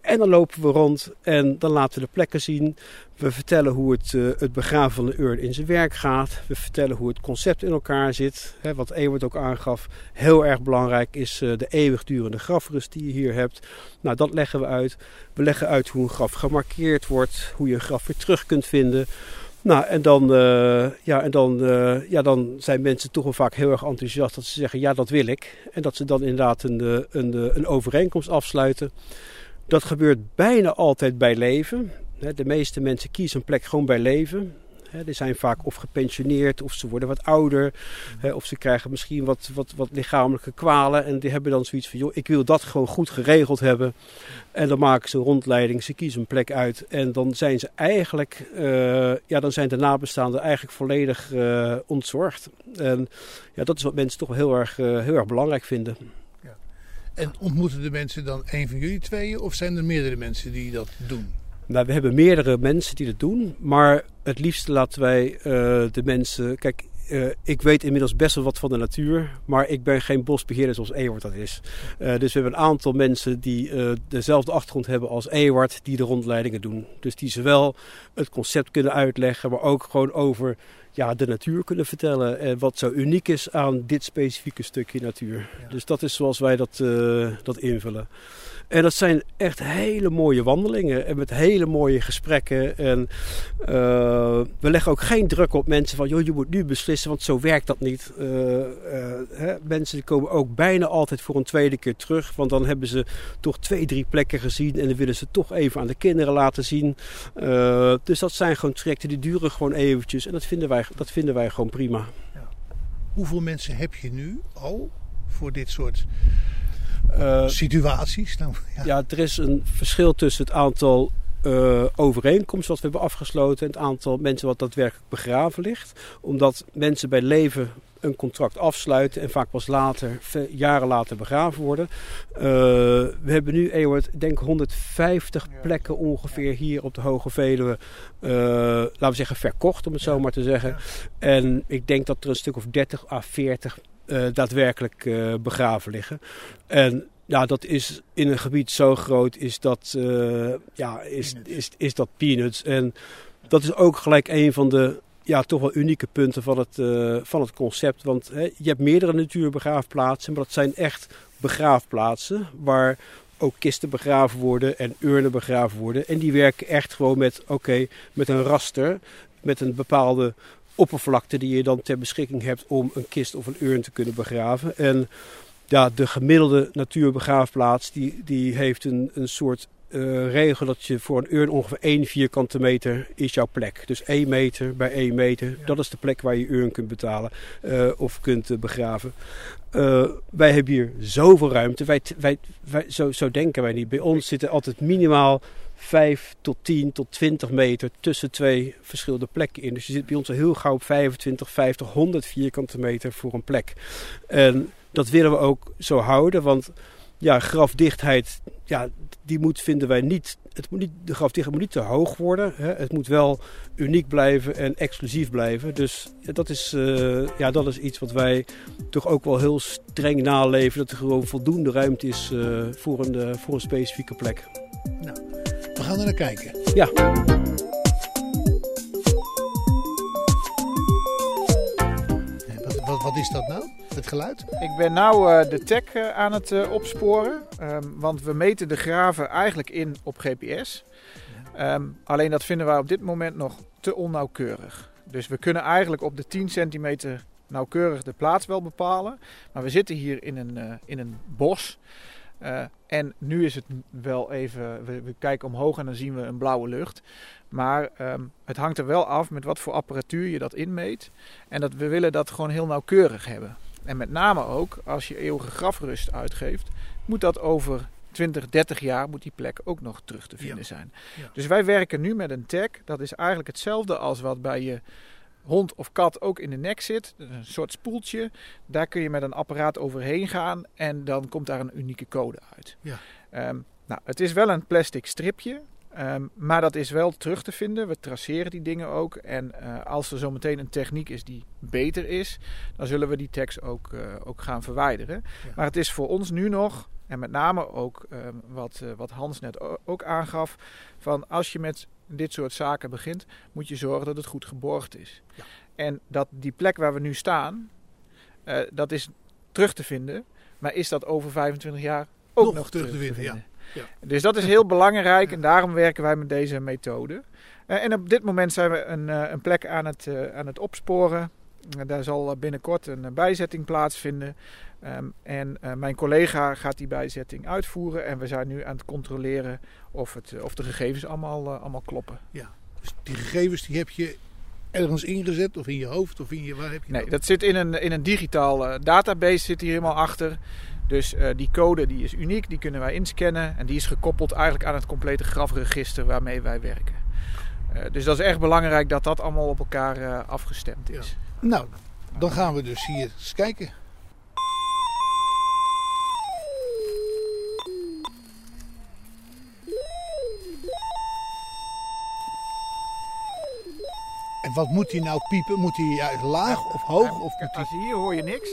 S2: En dan lopen we rond en dan laten we de plekken zien. We vertellen hoe het, uh, het begraven van de urn in zijn werk gaat. We vertellen hoe het concept in elkaar zit. Wat Ewert ook aangaf, heel erg belangrijk is de eeuwigdurende grafrust die je hier hebt. Nou, dat leggen we uit. We leggen uit hoe een graf gemarkeerd wordt, hoe je een graf weer terug kunt vinden. Nou, en dan, uh, ja, en dan, uh, ja, dan zijn mensen toch wel vaak heel erg enthousiast dat ze zeggen: ja, dat wil ik. En dat ze dan inderdaad een, een, een overeenkomst afsluiten. Dat gebeurt bijna altijd bij leven. De meeste mensen kiezen een plek gewoon bij leven. Die zijn vaak of gepensioneerd of ze worden wat ouder. Of ze krijgen misschien wat, wat, wat lichamelijke kwalen. En die hebben dan zoiets van, joh, ik wil dat gewoon goed geregeld hebben. En dan maken ze een rondleiding, ze kiezen een plek uit. En dan zijn ze eigenlijk, uh, ja, dan zijn de nabestaanden eigenlijk volledig uh, ontzorgd. En ja, dat is wat mensen toch heel erg, uh, heel erg belangrijk vinden.
S5: En ontmoeten de mensen dan een van jullie tweeën of zijn er meerdere mensen die dat doen?
S2: Nou, we hebben meerdere mensen die dat doen, maar het liefst laten wij uh, de mensen. Kijk, uh, ik weet inmiddels best wel wat van de natuur, maar ik ben geen bosbeheerder zoals Ewart dat is. Uh, dus we hebben een aantal mensen die dezelfde achtergrond hebben als Ewart, die de rondleidingen doen. Dus die zowel het concept kunnen uitleggen, maar ook gewoon over ja, de natuur kunnen vertellen. En wat zo uniek is aan dit specifieke stukje natuur. Ja. Dus dat is zoals wij dat, dat invullen. En dat zijn echt hele mooie wandelingen en met hele mooie gesprekken. En uh, we leggen ook geen druk op mensen van, joh, je moet nu beslissen, want zo werkt dat niet. Uh, hè, mensen komen ook bijna altijd voor een tweede keer terug, want dan hebben ze toch twee, drie plekken gezien en dan willen ze toch even aan de kinderen laten zien. dus dat zijn gewoon trajecten die duren gewoon eventjes en dat vinden wij, dat vinden wij gewoon prima.
S5: Ja. Hoeveel mensen heb je nu al voor dit soort
S2: uh,
S5: situaties? Nou,
S2: ja. ja. er is een verschil tussen het aantal uh, overeenkomsten wat we hebben afgesloten en het aantal mensen wat daadwerkelijk begraven ligt. Omdat mensen bij leven een contract afsluiten en vaak pas later, jaren later begraven worden. Eh, we hebben nu, Ewart, denk ik 150
S4: Ja.
S2: plekken ongeveer hier op de Hoge Veluwe, eh, laten we zeggen, verkocht om het zo maar te zeggen. En ik denk dat er een stuk of 30 à 40 eh, daadwerkelijk eh, begraven liggen. En ja, dat is in een gebied zo groot, is dat, eh, ja, is,
S5: Peanuts.
S2: is, is dat peanuts. En dat is ook gelijk een van de ja, toch wel unieke punten van het, van het concept. Want hè, je hebt meerdere natuurbegraafplaatsen, maar dat zijn echt begraafplaatsen waar ook kisten begraven worden en urnen begraven worden. En die werken echt gewoon met, oké, met een raster, met een bepaalde oppervlakte die je dan ter beschikking hebt om een kist of een urn te kunnen begraven. En ja, de gemiddelde natuurbegraafplaats die, die heeft een, een soort eh, regel dat je voor een urn ongeveer 1 vierkante meter is jouw plek. Dus 1 meter bij 1 meter, dat is de plek waar je urn kunt betalen eh, of kunt eh, begraven. Wij hebben hier zoveel ruimte. Wij, wij, wij, zo, zo denken wij niet. Bij ons zitten altijd minimaal 5 tot 10 tot 20 meter tussen twee verschillende plekken in. Dus je zit bij ons al heel gauw op 25, 50, 100 vierkante meter voor een plek. En dat willen we ook zo houden, want ja, grafdichtheid, ja, die moet, vinden wij niet, het moet niet, de grafdichtheid moet niet te hoog worden. Hè. Het moet wel uniek blijven en exclusief blijven. Dus dat, is, eh, ja, dat is iets wat wij toch ook wel heel streng naleven. Dat er gewoon voldoende ruimte is eh, voor, een, eh, voor een specifieke plek.
S5: We gaan er naar kijken.
S2: Ja.
S5: Wat, wat, wat is dat nou? Het geluid?
S4: Ik ben nou eh, de tech eh, aan het eh, opsporen. Ehm, want we meten de graven eigenlijk in op GPS. Ehm, alleen dat vinden wij op dit moment nog te onnauwkeurig. Dus we kunnen eigenlijk op de 10 centimeter nauwkeurig de plaats wel bepalen. Maar we zitten hier in een, eh, in een bos. Eh, en nu is het wel even, we, we kijken omhoog en dan zien we een blauwe lucht. Maar ehm, het hangt er wel af met wat voor apparatuur je dat inmeet. En dat, we willen dat gewoon heel nauwkeurig hebben. En met name ook als je eeuwige grafrust uitgeeft, moet dat over 20, 30 jaar moet die plek ook nog terug te vinden
S5: Ja.
S4: zijn.
S5: Ja.
S4: Dus wij werken nu met een tag. Dat is eigenlijk hetzelfde als wat bij je hond of kat ook in de nek zit. Een soort spoeltje. Daar kun je met een apparaat overheen gaan en dan komt daar een unieke code uit.
S5: Ja.
S4: Ehm, nou, het is wel een plastic stripje. ehm, maar dat is wel terug te vinden. We traceren die dingen ook. En eh, als er zometeen een techniek is die beter is, dan zullen we die tags ook, eh, ook gaan verwijderen.
S5: Ja.
S4: Maar het is voor ons nu nog, en met name ook ehm, wat, eh, wat Hans net ook aangaf, van als je met dit soort zaken begint, moet je zorgen dat het goed geborgd is.
S5: Ja.
S4: En dat die plek waar we nu staan, eh, dat is terug te vinden. Maar is dat over 25 jaar ook
S5: Nog
S4: nog,
S5: terug te vinden, ja. Ja.
S4: Dus dat is heel belangrijk en daarom werken wij met deze methode. Eh, en op dit moment zijn we een, eh, een plek aan het, aan het opsporen. Daar zal eh, binnenkort een eh, bijzetting plaatsvinden. Ehm, en eh, mijn collega gaat die bijzetting uitvoeren. En we zijn nu aan het controleren of, het, of de gegevens allemaal, allemaal kloppen.
S5: Dus die gegevens die heb je ergens ingezet of in je hoofd of in je... Waar heb je
S4: Nee, dat zit in een, in een digitaal database zit hier helemaal achter. Dus die code die is uniek, die kunnen wij inscannen. En die is gekoppeld eigenlijk aan het complete grafregister waarmee wij werken. Dus dat is echt belangrijk dat dat allemaal op elkaar afgestemd is.
S5: Nou, dan gaan we dus hier eens kijken. En wat moet hij nou piepen? Moet hij juist laag of hoog? Of moet hij...
S4: Als hier hoor je niks.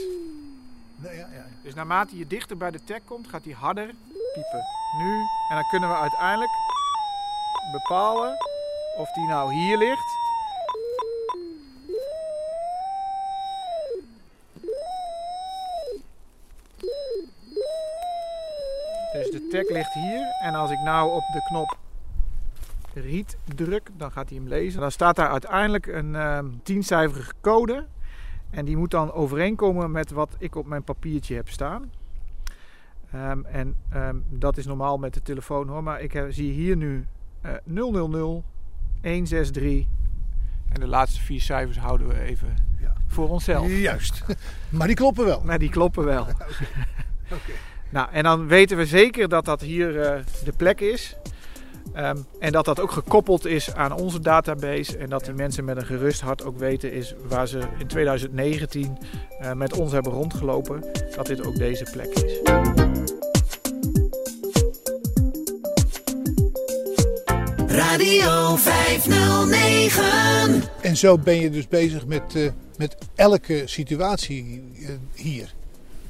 S5: Nee, ja, ja.
S4: Dus naarmate je dichter bij de tag komt, gaat hij harder piepen. Nu. En dan kunnen we uiteindelijk bepalen of die nou hier ligt. Dus de tag ligt hier. En als ik nou op de knop read druk, dan gaat hij hem lezen. Dan staat daar uiteindelijk een ehm tiencijferige code. En die moet dan overeenkomen met wat ik op mijn papiertje heb staan. Ehm, en ehm, dat is normaal met de telefoon hoor. Maar ik heb- zie hier nu eh 000 163. En de laatste vier cijfers houden we even
S5: Ja.
S4: voor onszelf.
S5: Juist. Maar die kloppen wel.
S4: Maar die kloppen wel.
S5: Oké.
S4: Nou, en dan weten we zeker dat dat hier eh, de plek is. Ehm, en dat dat ook gekoppeld is aan onze database. En dat die mensen met een gerust hart ook weten is waar ze in 2019 uh, met ons hebben rondgelopen. Dat dit ook deze plek is.
S8: Radio 509.
S5: En zo ben je dus bezig met, uh, met elke situatie uh, hier.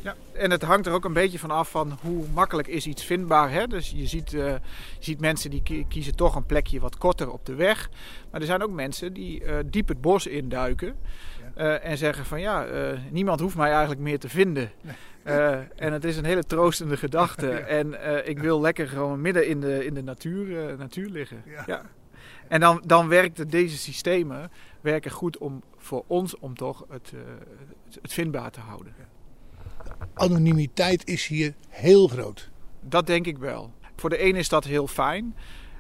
S4: Ja, en het hangt er ook een beetje van af van hoe makkelijk is iets vindbaar. Hè? Dus je ziet, uh, je ziet mensen die kiezen toch een plekje wat korter op de weg. Maar er zijn ook mensen die uh, diep het bos induiken. Uh, en zeggen van ja, niemand hoeft mij eigenlijk meer te vinden. Nee. en het is een hele troostende gedachte. ja. En ik wil lekker gewoon midden in de, in de natuur, natuur liggen. Ja. ja. En dan, dan werken deze systemen werken goed om, voor ons om toch het, het, het vindbaar te houden
S5: anonimiteit is hier heel groot.
S4: Dat denk ik wel. Voor de een is dat heel fijn.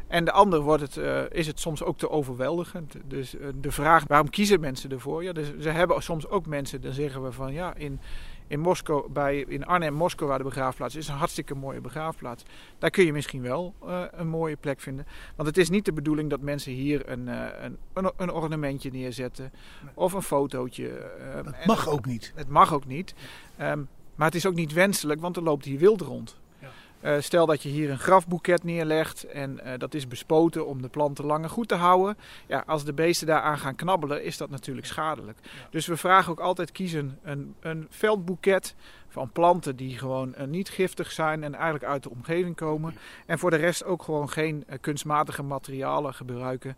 S4: En de ander wordt het, uh, is het soms ook te overweldigend. Dus uh, de vraag, waarom kiezen mensen ervoor? Ja, dus ze hebben soms ook mensen, dan zeggen we van ja, in, in, Moskou, bij, in Arnhem, Moskou, waar de begraafplaats is, is een hartstikke mooie begraafplaats. Daar kun je misschien wel uh, een mooie plek vinden. Want het is niet de bedoeling dat mensen hier een, een, een, een ornamentje neerzetten of een fotootje.
S5: dat mag ook niet.
S4: Het mag ook niet. Um, maar het is ook niet wenselijk, want er loopt hier wild rond. Ja. Uh, stel dat je hier een grafboeket neerlegt en uh, dat is bespoten om de planten langer goed te houden. Ja, als de beesten daaraan gaan knabbelen, is dat natuurlijk schadelijk. Ja. Dus we vragen ook altijd kiezen een, een veldboeket van planten die gewoon uh, niet giftig zijn en eigenlijk uit de omgeving komen. En voor de rest ook gewoon geen kunstmatige materialen gebruiken.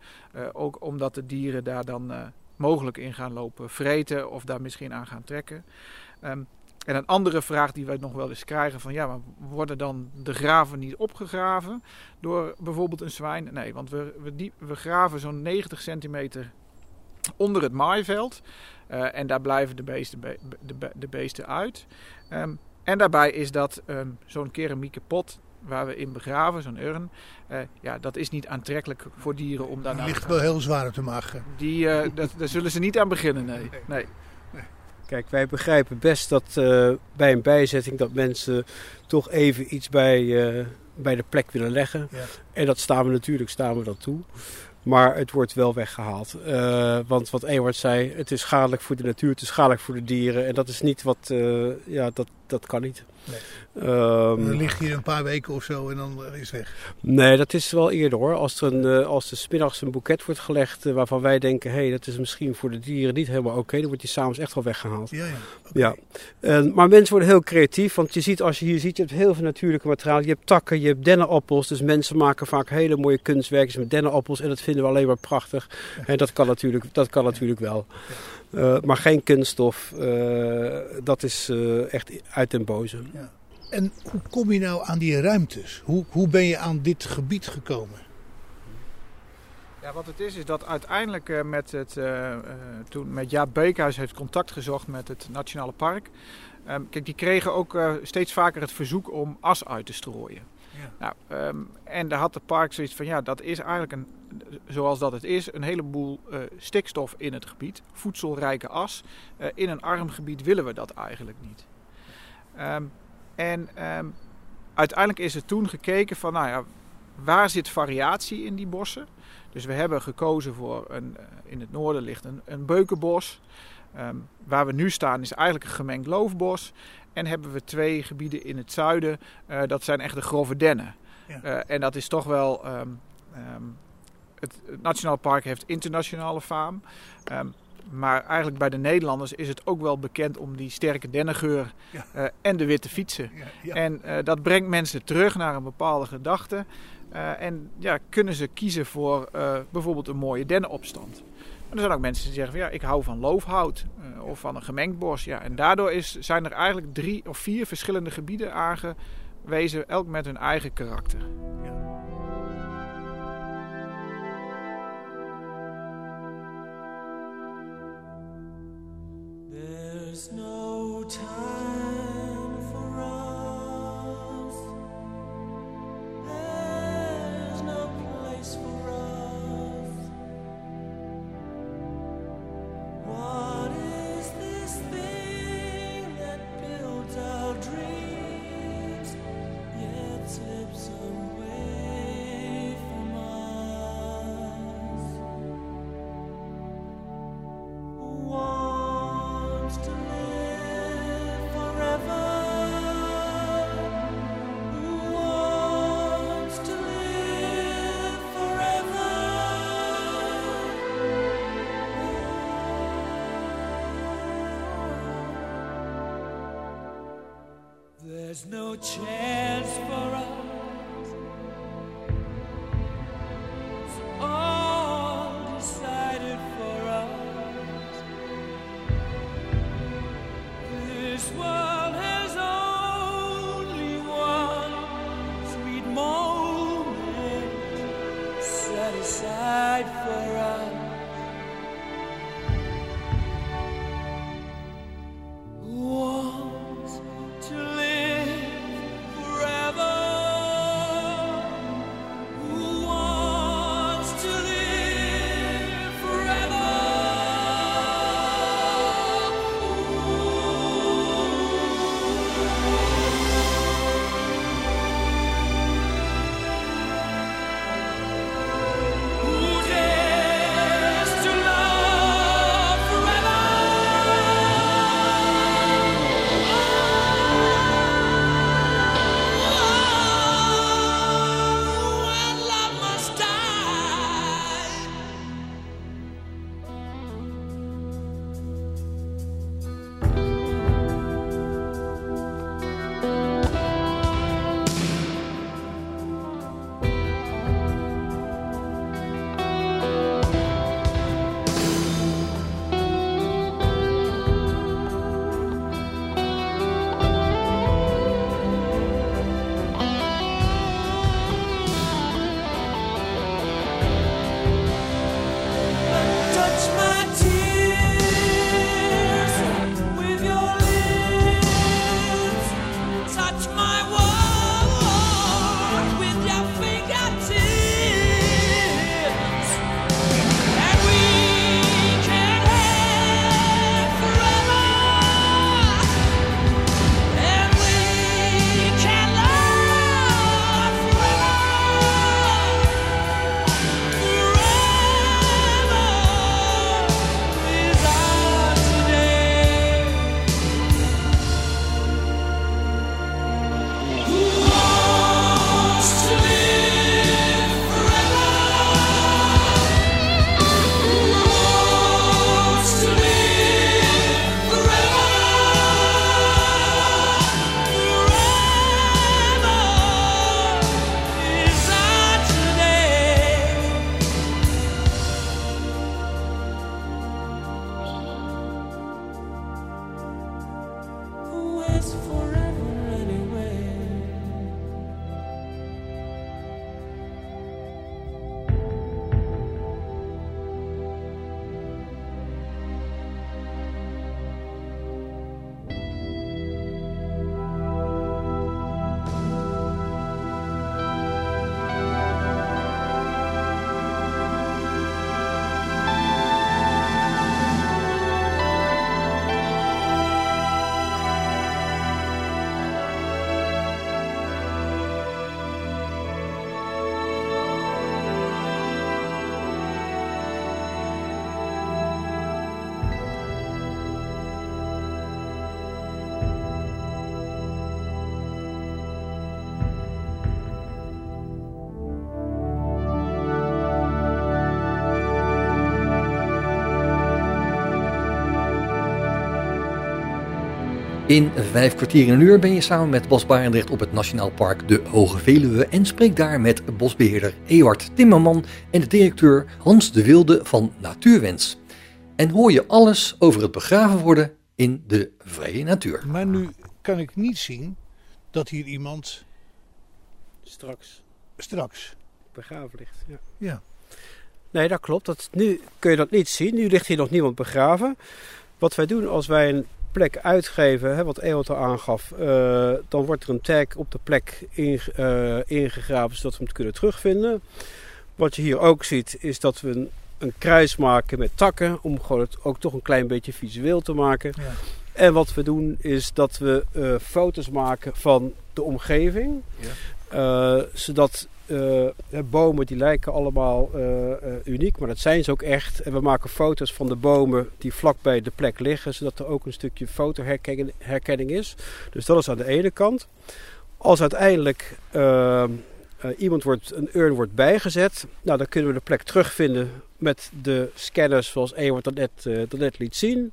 S4: ook omdat de dieren daar dan mogelijk in gaan lopen vreten of daar misschien aan gaan trekken. Um, en een andere vraag die wij nog wel eens krijgen: van ja, maar worden dan de graven niet opgegraven door bijvoorbeeld een zwijn? Nee, want we, we, diep, we graven zo'n 90 centimeter onder het maaiveld. Uh, en daar blijven de beesten, be, de, de, beesten uit. Um, en daarbij is dat um, zo'n keramieke pot waar we in begraven, zo'n urn, uh, ja, dat is niet aantrekkelijk voor dieren om daar.
S5: Dat ligt wel heel zwaar op de maag.
S4: Die, uh, dat, daar zullen ze niet aan beginnen, nee. nee.
S2: Kijk, wij begrijpen best dat uh, bij een bijzetting dat mensen toch even iets bij, uh, bij de plek willen leggen. Ja. En dat staan we natuurlijk staan we dat toe. Maar het wordt wel weggehaald. Uh, want wat Ewart zei, het is schadelijk voor de natuur, het is schadelijk voor de dieren. En dat is niet wat, ja, dat, dat kan niet.
S5: Nee. Um, dan ligt hier een paar weken of zo en dan is het weg.
S2: Nee, dat is wel eerder hoor. Als er, een, als er smiddags een boeket wordt gelegd waarvan wij denken... hé, hey, dat is misschien voor de dieren niet helemaal oké... Okay, dan wordt die s'avonds echt wel weggehaald.
S5: Ja, ja.
S2: Okay. ja. En, maar mensen worden heel creatief. Want je ziet, als je hier ziet, je hebt heel veel natuurlijke materiaal. Je hebt takken, je hebt dennenappels. Dus mensen maken vaak hele mooie kunstwerkjes met dennenappels. En dat vinden we alleen maar prachtig. En dat kan natuurlijk, dat kan natuurlijk wel. Uh, maar geen kunststof. Uh, dat is uh, echt uit den boze.
S5: Ja. En hoe kom je nou aan die ruimtes? Hoe, hoe ben je aan dit gebied gekomen?
S4: Ja, wat het is, is dat uiteindelijk met, het, uh, uh, toen met Jaap Beekhuis heeft contact gezocht met het Nationale Park. Um, kijk, die kregen ook steeds vaker het verzoek om as uit te strooien. Nou, um, en daar had het park zoiets van, ja, dat is eigenlijk een, zoals dat het is, een heleboel stikstof in het gebied. Voedselrijke as. in een arm gebied willen we dat eigenlijk niet. Um, en um, uiteindelijk is er toen gekeken van, nou ja, waar zit variatie in die bossen? Dus we hebben gekozen voor, een, in het noorden ligt een, een beukenbos. Waar we nu staan is eigenlijk een gemengd loofbos. En hebben we twee gebieden in het zuiden, uh, dat zijn echt de grove dennen. Ja. Uh, en dat is toch wel, um, het, het Nationaal Park heeft internationale faam. Maar eigenlijk bij de Nederlanders is het ook wel bekend om die sterke dennengeur ja. uh, en de witte fietsen. Ja. En dat brengt mensen terug naar een bepaalde gedachte. En ja, kunnen ze kiezen voor bijvoorbeeld een mooie dennenopstand. Er zijn ook mensen die zeggen van ja, ik hou van loofhout of van een gemengd bos. Ja, en daardoor is, zijn er eigenlijk drie of vier verschillende gebieden aangewezen, elk met hun eigen karakter.
S8: There's no time chance for us. It's all decided for us. This world has only one sweet moment set aside for us.
S3: In vijf kwartier in een uur ben je samen met Bos Barendrecht op het Nationaal Park de Hoge Veluwe en spreek daar met bosbeheerder Ewart Timmerman en de directeur Hans de Wilde van Natuurwens. En hoor je alles over het begraven worden in de vrije natuur.
S5: Maar nu kan ik niet zien dat hier iemand
S2: Straks
S5: straks.
S2: begraven ligt. Ja.
S5: Ja.
S2: Nee, dat klopt. Dat, nu kun je dat niet zien. Nu ligt hier nog niemand begraven. Wat wij doen als wij een plek uitgeven, hè, wat Ewald al aangaf, eh, dan wordt er een tag op de plek eh, ingegraven zodat we hem kunnen terugvinden. Wat je hier ook ziet is dat we een, een kruis maken met takken om gewoon het ook toch een klein beetje visueel te maken.
S5: Ja.
S2: En wat we doen is dat we eh, foto's maken van de omgeving.
S5: Ja.
S2: Zodat eh, hè, bomen die lijken allemaal eh, eh, uniek, maar dat zijn ze ook echt. En we maken foto's van de bomen die vlak bij de plek liggen, zodat er ook een stukje fotoherkenning herkenning is. Dus dat is aan de ene kant. Als uiteindelijk eh, eh, iemand wordt, een urn wordt bijgezet, nou, dan kunnen we de plek terugvinden met de scanners zoals Ewart dat eh, dat net liet zien.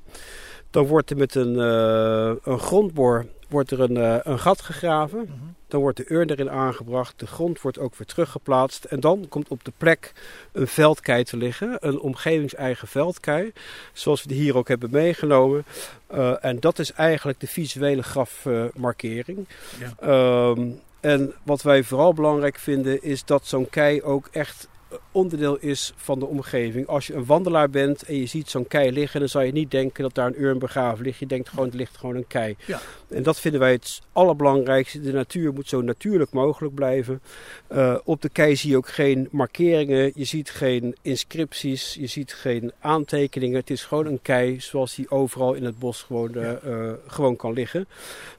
S2: Dan wordt er met een, eh, een grondboor wordt er een, eh, een gat gegraven.
S5: Mhm.
S2: Dan wordt de urn erin aangebracht. De grond wordt ook weer teruggeplaatst. En dan komt op de plek een veldkei te liggen. Een omgevingseigen veldkei. Zoals we die hier ook hebben meegenomen. Eh, en dat is eigenlijk de visuele grafmarkering.
S5: Ja.
S2: Ehm, en wat wij vooral belangrijk vinden is dat zo'n kei ook echt onderdeel is van de omgeving. Als je een wandelaar bent en je ziet zo'n kei liggen, dan zou je niet denken dat daar een urn begraven ligt. Je denkt gewoon, er ligt gewoon een kei.
S5: Ja.
S2: En dat vinden wij het allerbelangrijkste. De natuur moet zo natuurlijk mogelijk blijven. Eh, op de kei zie je ook geen markeringen, je ziet geen inscripties, je ziet geen aantekeningen. Het is gewoon een kei zoals die overal in het bos gewoon, eh, eh, gewoon kan liggen.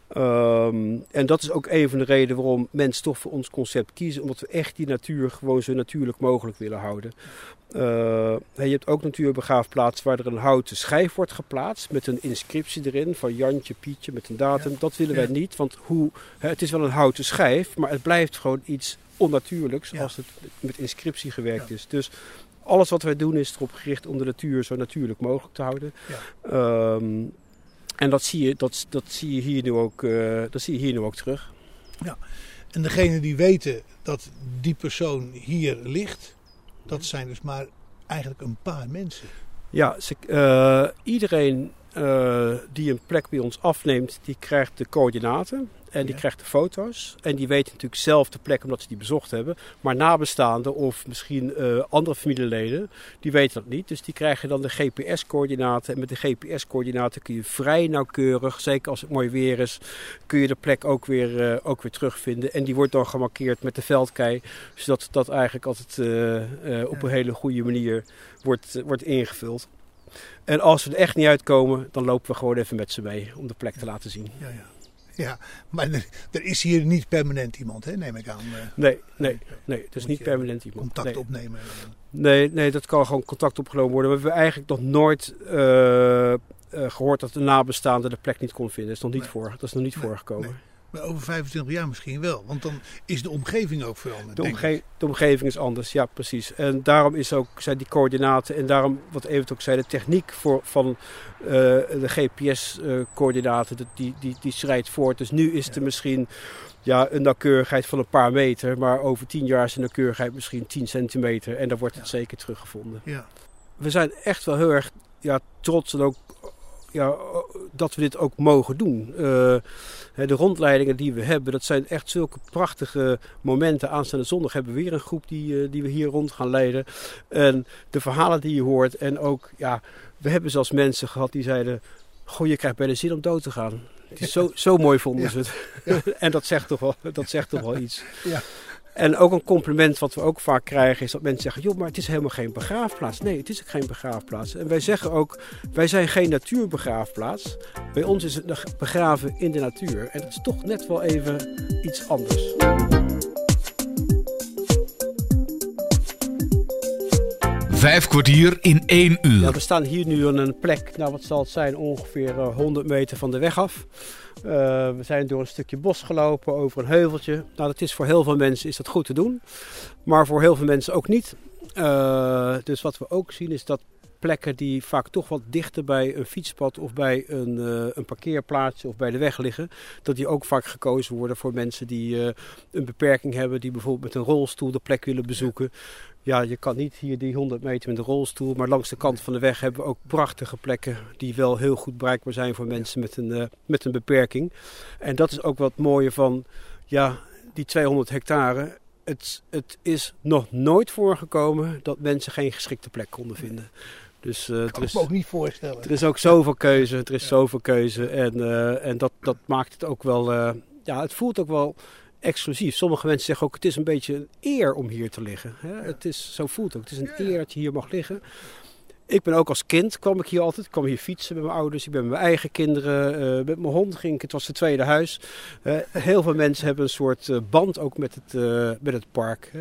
S2: Ehm, en dat is ook een van de redenen waarom mensen toch voor ons concept kiezen. Omdat we echt die natuur gewoon zo natuurlijk mogelijk willen houden. Eh, je hebt ook natuurbegraafplaatsen waar er een houten schijf wordt geplaatst. Met een inscriptie erin van Jantje, Pietje met een datum. Dat willen wij
S5: Ja.
S2: niet. Want hoe, het is wel een houten schijf, maar het blijft gewoon iets onnatuurlijks
S5: Ja.
S2: als het met inscriptie gewerkt is. Dus alles wat wij doen is erop gericht om de natuur zo natuurlijk mogelijk te houden. Ehm, en dat zie, je, dat, dat, zie je hier nu ook, eh, dat zie je hier nu ook terug.
S5: En degene die weten dat die persoon hier ligt, dat zijn dus maar eigenlijk een paar mensen.
S2: Ja, ze, eh, iedereen eh, die een plek bij ons afneemt, die krijgt de coördinaten en die
S5: Ja.
S2: krijgt de foto's. En die weten natuurlijk zelf de plek omdat ze die bezocht hebben. Maar nabestaanden of misschien eh, andere familieleden, die weten dat niet. Dus die krijgen dan de GPS-coördinaten. En met de GPS-coördinaten kun je vrij nauwkeurig, zeker als het mooi weer is, kun je de plek ook weer, eh, ook weer terugvinden. En die wordt dan gemarkeerd met de veldkei, zodat dat eigenlijk altijd eh, op een hele goede manier wordt, wordt ingevuld. En als we er echt niet uitkomen, dan lopen we gewoon even met ze mee om de plek te laten zien.
S5: Ja, ja. ja maar er, er is hier niet permanent iemand, hè, neem ik aan. eh,
S2: Nee, nee, nee. Het is niet permanent iemand.
S5: contact
S2: nee.
S5: opnemen.
S2: Nee, nee, dat kan gewoon contact opgenomen worden. We hebben eigenlijk nog nooit eh, eh, gehoord dat de nabestaande de plek niet kon vinden. Dat is nog niet,
S5: Nee.
S2: voor, dat is nog niet
S5: Nee,
S2: voorgekomen.
S5: Maar over 25 jaar misschien wel. Want dan is de omgeving ook veranderd.
S2: De, omge- de omgeving is anders, ja precies. En daarom is ook, zijn die coördinaten en daarom, wat Evert ook zei, de techniek voor, van eh, de GPS-coördinaten, die, die, die schrijdt voort. Dus nu is er misschien ja, een nauwkeurigheid van een paar meter, maar over tien jaar is de nauwkeurigheid misschien 10 centimeter en dan wordt het zeker teruggevonden.
S5: Ja.
S2: We zijn echt wel heel erg ja, trots en ook ja, dat we dit ook mogen doen. Eh, hè, de rondleidingen die we hebben, dat zijn echt zulke prachtige momenten. Aanstaande zondag hebben we weer een groep die, eh, die we hier rond gaan leiden. En de verhalen die je hoort. En ook, ja, we hebben zelfs mensen gehad die zeiden... Goh, je krijgt bijna zin om dood te gaan. Het is zo, zo mooi vonden ze het. en dat zegt, toch wel, dat zegt toch wel iets.
S5: Ja.
S2: En ook een compliment wat we ook vaak krijgen is dat mensen zeggen... joh, maar het is helemaal geen begraafplaats. Nee, het is ook geen begraafplaats. En wij zeggen ook, wij zijn geen natuurbegraafplaats. Bij ons is het begraven in de natuur. En dat is toch net wel even iets anders.
S1: Vijf kwartier in één uur.
S2: Ja, we staan hier nu aan een plek, nou wat zal het zijn, ongeveer eh, 100 meter van de weg af. Eh, we zijn door een stukje bos gelopen, over een heuveltje. Nou, dat is voor heel veel mensen is dat goed te doen, maar voor heel veel mensen ook niet. Eh, dus wat we ook zien is dat plekken die vaak toch wat dichter bij een fietspad of bij een, eh, een parkeerplaatsje of bij de weg liggen, dat die ook vaak gekozen worden voor mensen die eh, een beperking hebben, die bijvoorbeeld met een rolstoel de plek willen bezoeken. Ja, je kan niet hier die 100 meter met een rolstoel, maar langs de kant van de weg hebben we ook prachtige plekken die wel heel goed bereikbaar zijn voor mensen met een, eh, met een beperking. En dat is ook wat mooie van ja, die 200 hectare. Het, het is nog nooit voorgekomen dat mensen geen geschikte plek konden vinden. Dus eh, er,
S5: Kan ik
S2: is,
S5: me ook niet voorstellen.
S2: er is ook zoveel keuze. Er is zoveel keuze. En, eh, en dat, dat maakt het ook wel. eh, ja, het voelt ook wel exclusief. Sommige mensen zeggen ook: het is een beetje een eer om hier te liggen. Hè? Het is, zo voelt het ook. Het is een eer dat je hier mag liggen. Ik ben ook als kind, kwam ik hier altijd. Ik kwam hier fietsen met mijn ouders. Ik ben met mijn eigen kinderen. met mijn hond ging ik. Het was het tweede huis. Heel veel mensen hebben een soort band ook met het, met het park.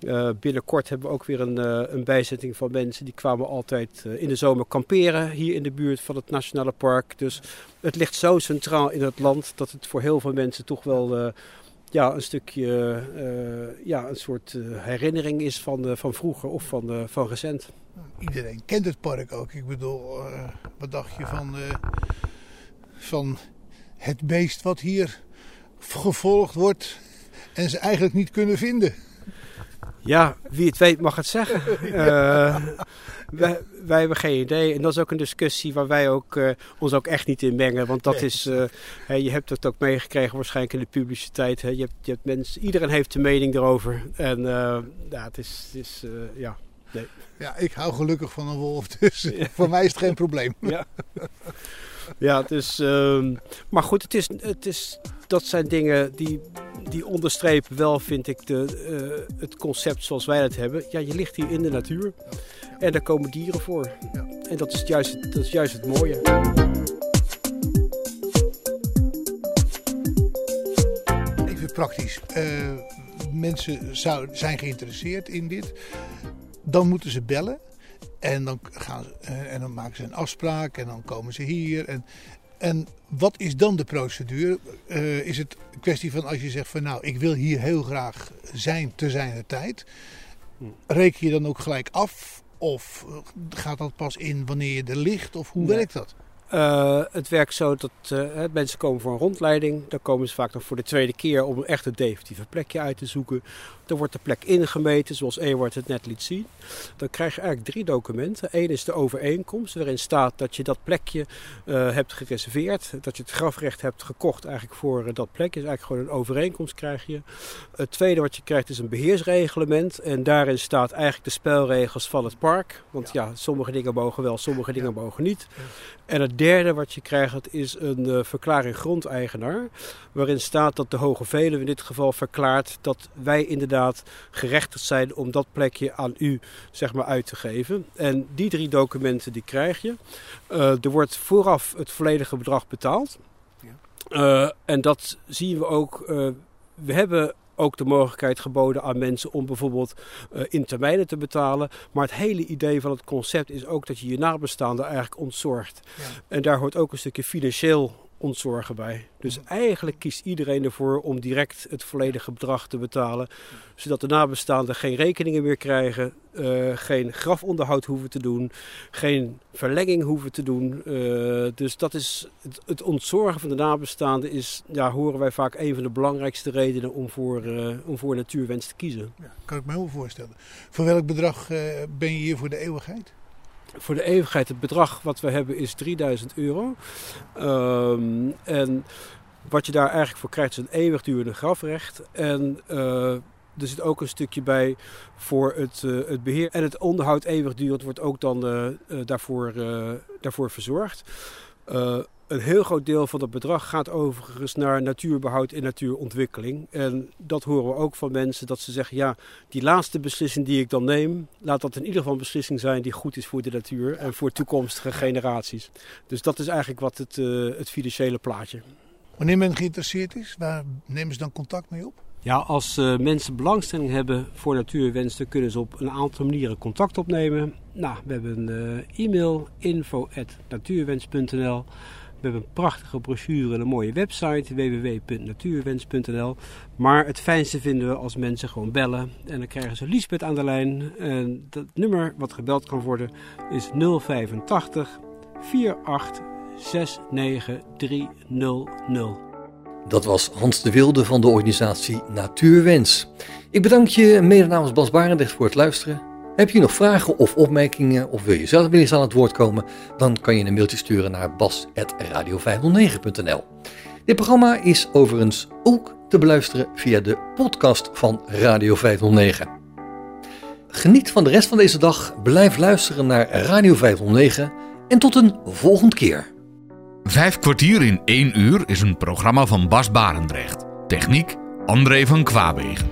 S2: Eh, binnenkort hebben we ook weer een, eh, een bijzetting van mensen. Die kwamen altijd eh, in de zomer kamperen hier in de buurt van het Nationale Park. Dus het ligt zo centraal in het land dat het voor heel veel mensen toch wel ja, een stukje, ja, een soort herinnering is van, van vroeger of van, van recent.
S5: Iedereen kent het park ook. Ik bedoel, wat dacht je van, van het beest wat hier gevolgd wordt en ze eigenlijk niet kunnen vinden?
S2: Ja, wie het weet mag het zeggen. Eh, wij, wij hebben geen idee. En dat is ook een discussie waar wij ook, eh, ons ook echt niet in mengen. Want dat
S5: Nee.
S2: is, eh, hè, je hebt het ook meegekregen waarscheinlijk in de publiciteit. Hè. Je, hebt, je hebt mensen, iedereen heeft een mening erover. En ja, het is, het is ja.
S5: Ja, ik hou gelukkig van een wolf, dus voor mij is het geen probleem.
S2: Ja. Ja, dus, ehm, maar goed, het is, het is, dat zijn dingen die, die onderstrepen wel, vind ik, de, eh, het concept zoals wij het hebben. Ja, je ligt hier in de natuur en daar komen dieren voor.
S5: Ja.
S2: En dat is juist, dat is juist het mooie.
S5: Even praktisch. Eh, mensen zou, zijn geïnteresseerd in dit. Dan moeten ze bellen. En dan, gaan ze, eh, en dan maken ze een afspraak. En dan komen ze hier. En, en wat is dan de procedure? Eh, is het een kwestie van als je zegt van nou, ik wil hier heel graag zijn te zijn tijd. Reken je dan ook gelijk af? Of eh, gaat dat pas in wanneer je er ligt? Of hoe
S2: Nee.
S5: werkt dat?
S2: Eh, het werkt zo dat eh, mensen komen voor een rondleiding. Dan komen ze vaak nog voor de tweede keer om echt een definitieve plekje uit te zoeken. Dan wordt de plek ingemeten, zoals Ewart het net liet zien. Dan krijg je eigenlijk drie documenten. Eén is de overeenkomst, waarin staat dat je dat plekje eh, hebt gereserveerd. Dat je het grafrecht hebt gekocht eigenlijk voor dat plekje. Dus eigenlijk gewoon een overeenkomst krijg je. Het tweede wat je krijgt is een beheersreglement. En daarin staat eigenlijk de spelregels van het park. Want ja, sommige dingen mogen wel, sommige dingen mogen niet. En het derde wat je krijgt is een eh, verklaring grondeigenaar. Waarin staat dat de Hoge Veluwe in dit geval verklaart dat wij inderdaad gerechtigd zijn om dat plekje aan u zeg maar, uit te geven. En die drie documenten die krijg je. Eh, er wordt vooraf het volledige bedrag betaald. Eh, en dat zien we ook. we hebben ook de mogelijkheid geboden aan mensen om bijvoorbeeld eh, in termijnen te betalen. Maar het hele idee van het concept is ook dat je je nabestaanden eigenlijk ontzorgt.
S5: Ja.
S2: En daar hoort ook een stukje financieel ontzorgen bij. Dus eigenlijk kiest iedereen ervoor om direct het volledige bedrag te betalen. Zodat de nabestaanden geen rekeningen meer krijgen, eh, geen grafonderhoud hoeven te doen, geen verlenging hoeven te doen. Eh, dus dat is het, het ontzorgen van de nabestaanden is, ja, horen wij vaak een van de belangrijkste redenen om voor, eh, om voor natuurwens te kiezen.
S5: Ja, kan ik me heel voorstellen. Voor welk bedrag ben je hier voor de eeuwigheid?
S2: Voor de eeuwigheid, het bedrag wat we hebben is 3000 euro. Ehm, en wat je daar eigenlijk voor krijgt is een eeuwigdurende grafrecht. En eh, er zit ook een stukje bij voor het, eh, het beheer. En het onderhoud eeuwigdurend wordt ook dan eh, daarvoor, daarvoor verzorgd. Een heel groot deel van dat bedrag gaat overigens naar natuurbehoud en natuurontwikkeling. En dat horen we ook van mensen dat ze zeggen: ja, die laatste beslissing die ik dan neem, laat dat in ieder geval een beslissing zijn die goed is voor de natuur en voor toekomstige generaties. Dus dat is eigenlijk wat het, eh, het financiële plaatje.
S5: Wanneer men geïnteresseerd is, waar nemen ze dan contact mee op?
S2: Ja, als eh, mensen belangstelling hebben voor natuurwens, dan kunnen ze op een aantal manieren contact opnemen. Nou, we hebben een eh, e-mail info@natuurwens.nl. We hebben een prachtige brochure en een mooie website www.natuurwens.nl. Maar het fijnste vinden we als mensen gewoon bellen. En dan krijgen ze Liesbeth aan de lijn. En dat nummer wat gebeld kan worden is 085 48 69 300.
S3: Dat was Hans de Wilde van de organisatie Natuurwens. Ik bedank je mede namens Bas Barendrecht voor het luisteren. Heb je nog vragen of opmerkingen of wil je zelf weer eens aan het woord komen? Dan kan je een mailtje sturen naar bas.radio509.nl Dit programma is overigens ook te beluisteren via de podcast van Radio 509. Geniet van de rest van deze dag, blijf luisteren naar Radio 509 en tot een volgende keer.
S1: Vijf kwartier in één uur is een programma van Bas Barendrecht. Techniek André van Kwaabegen.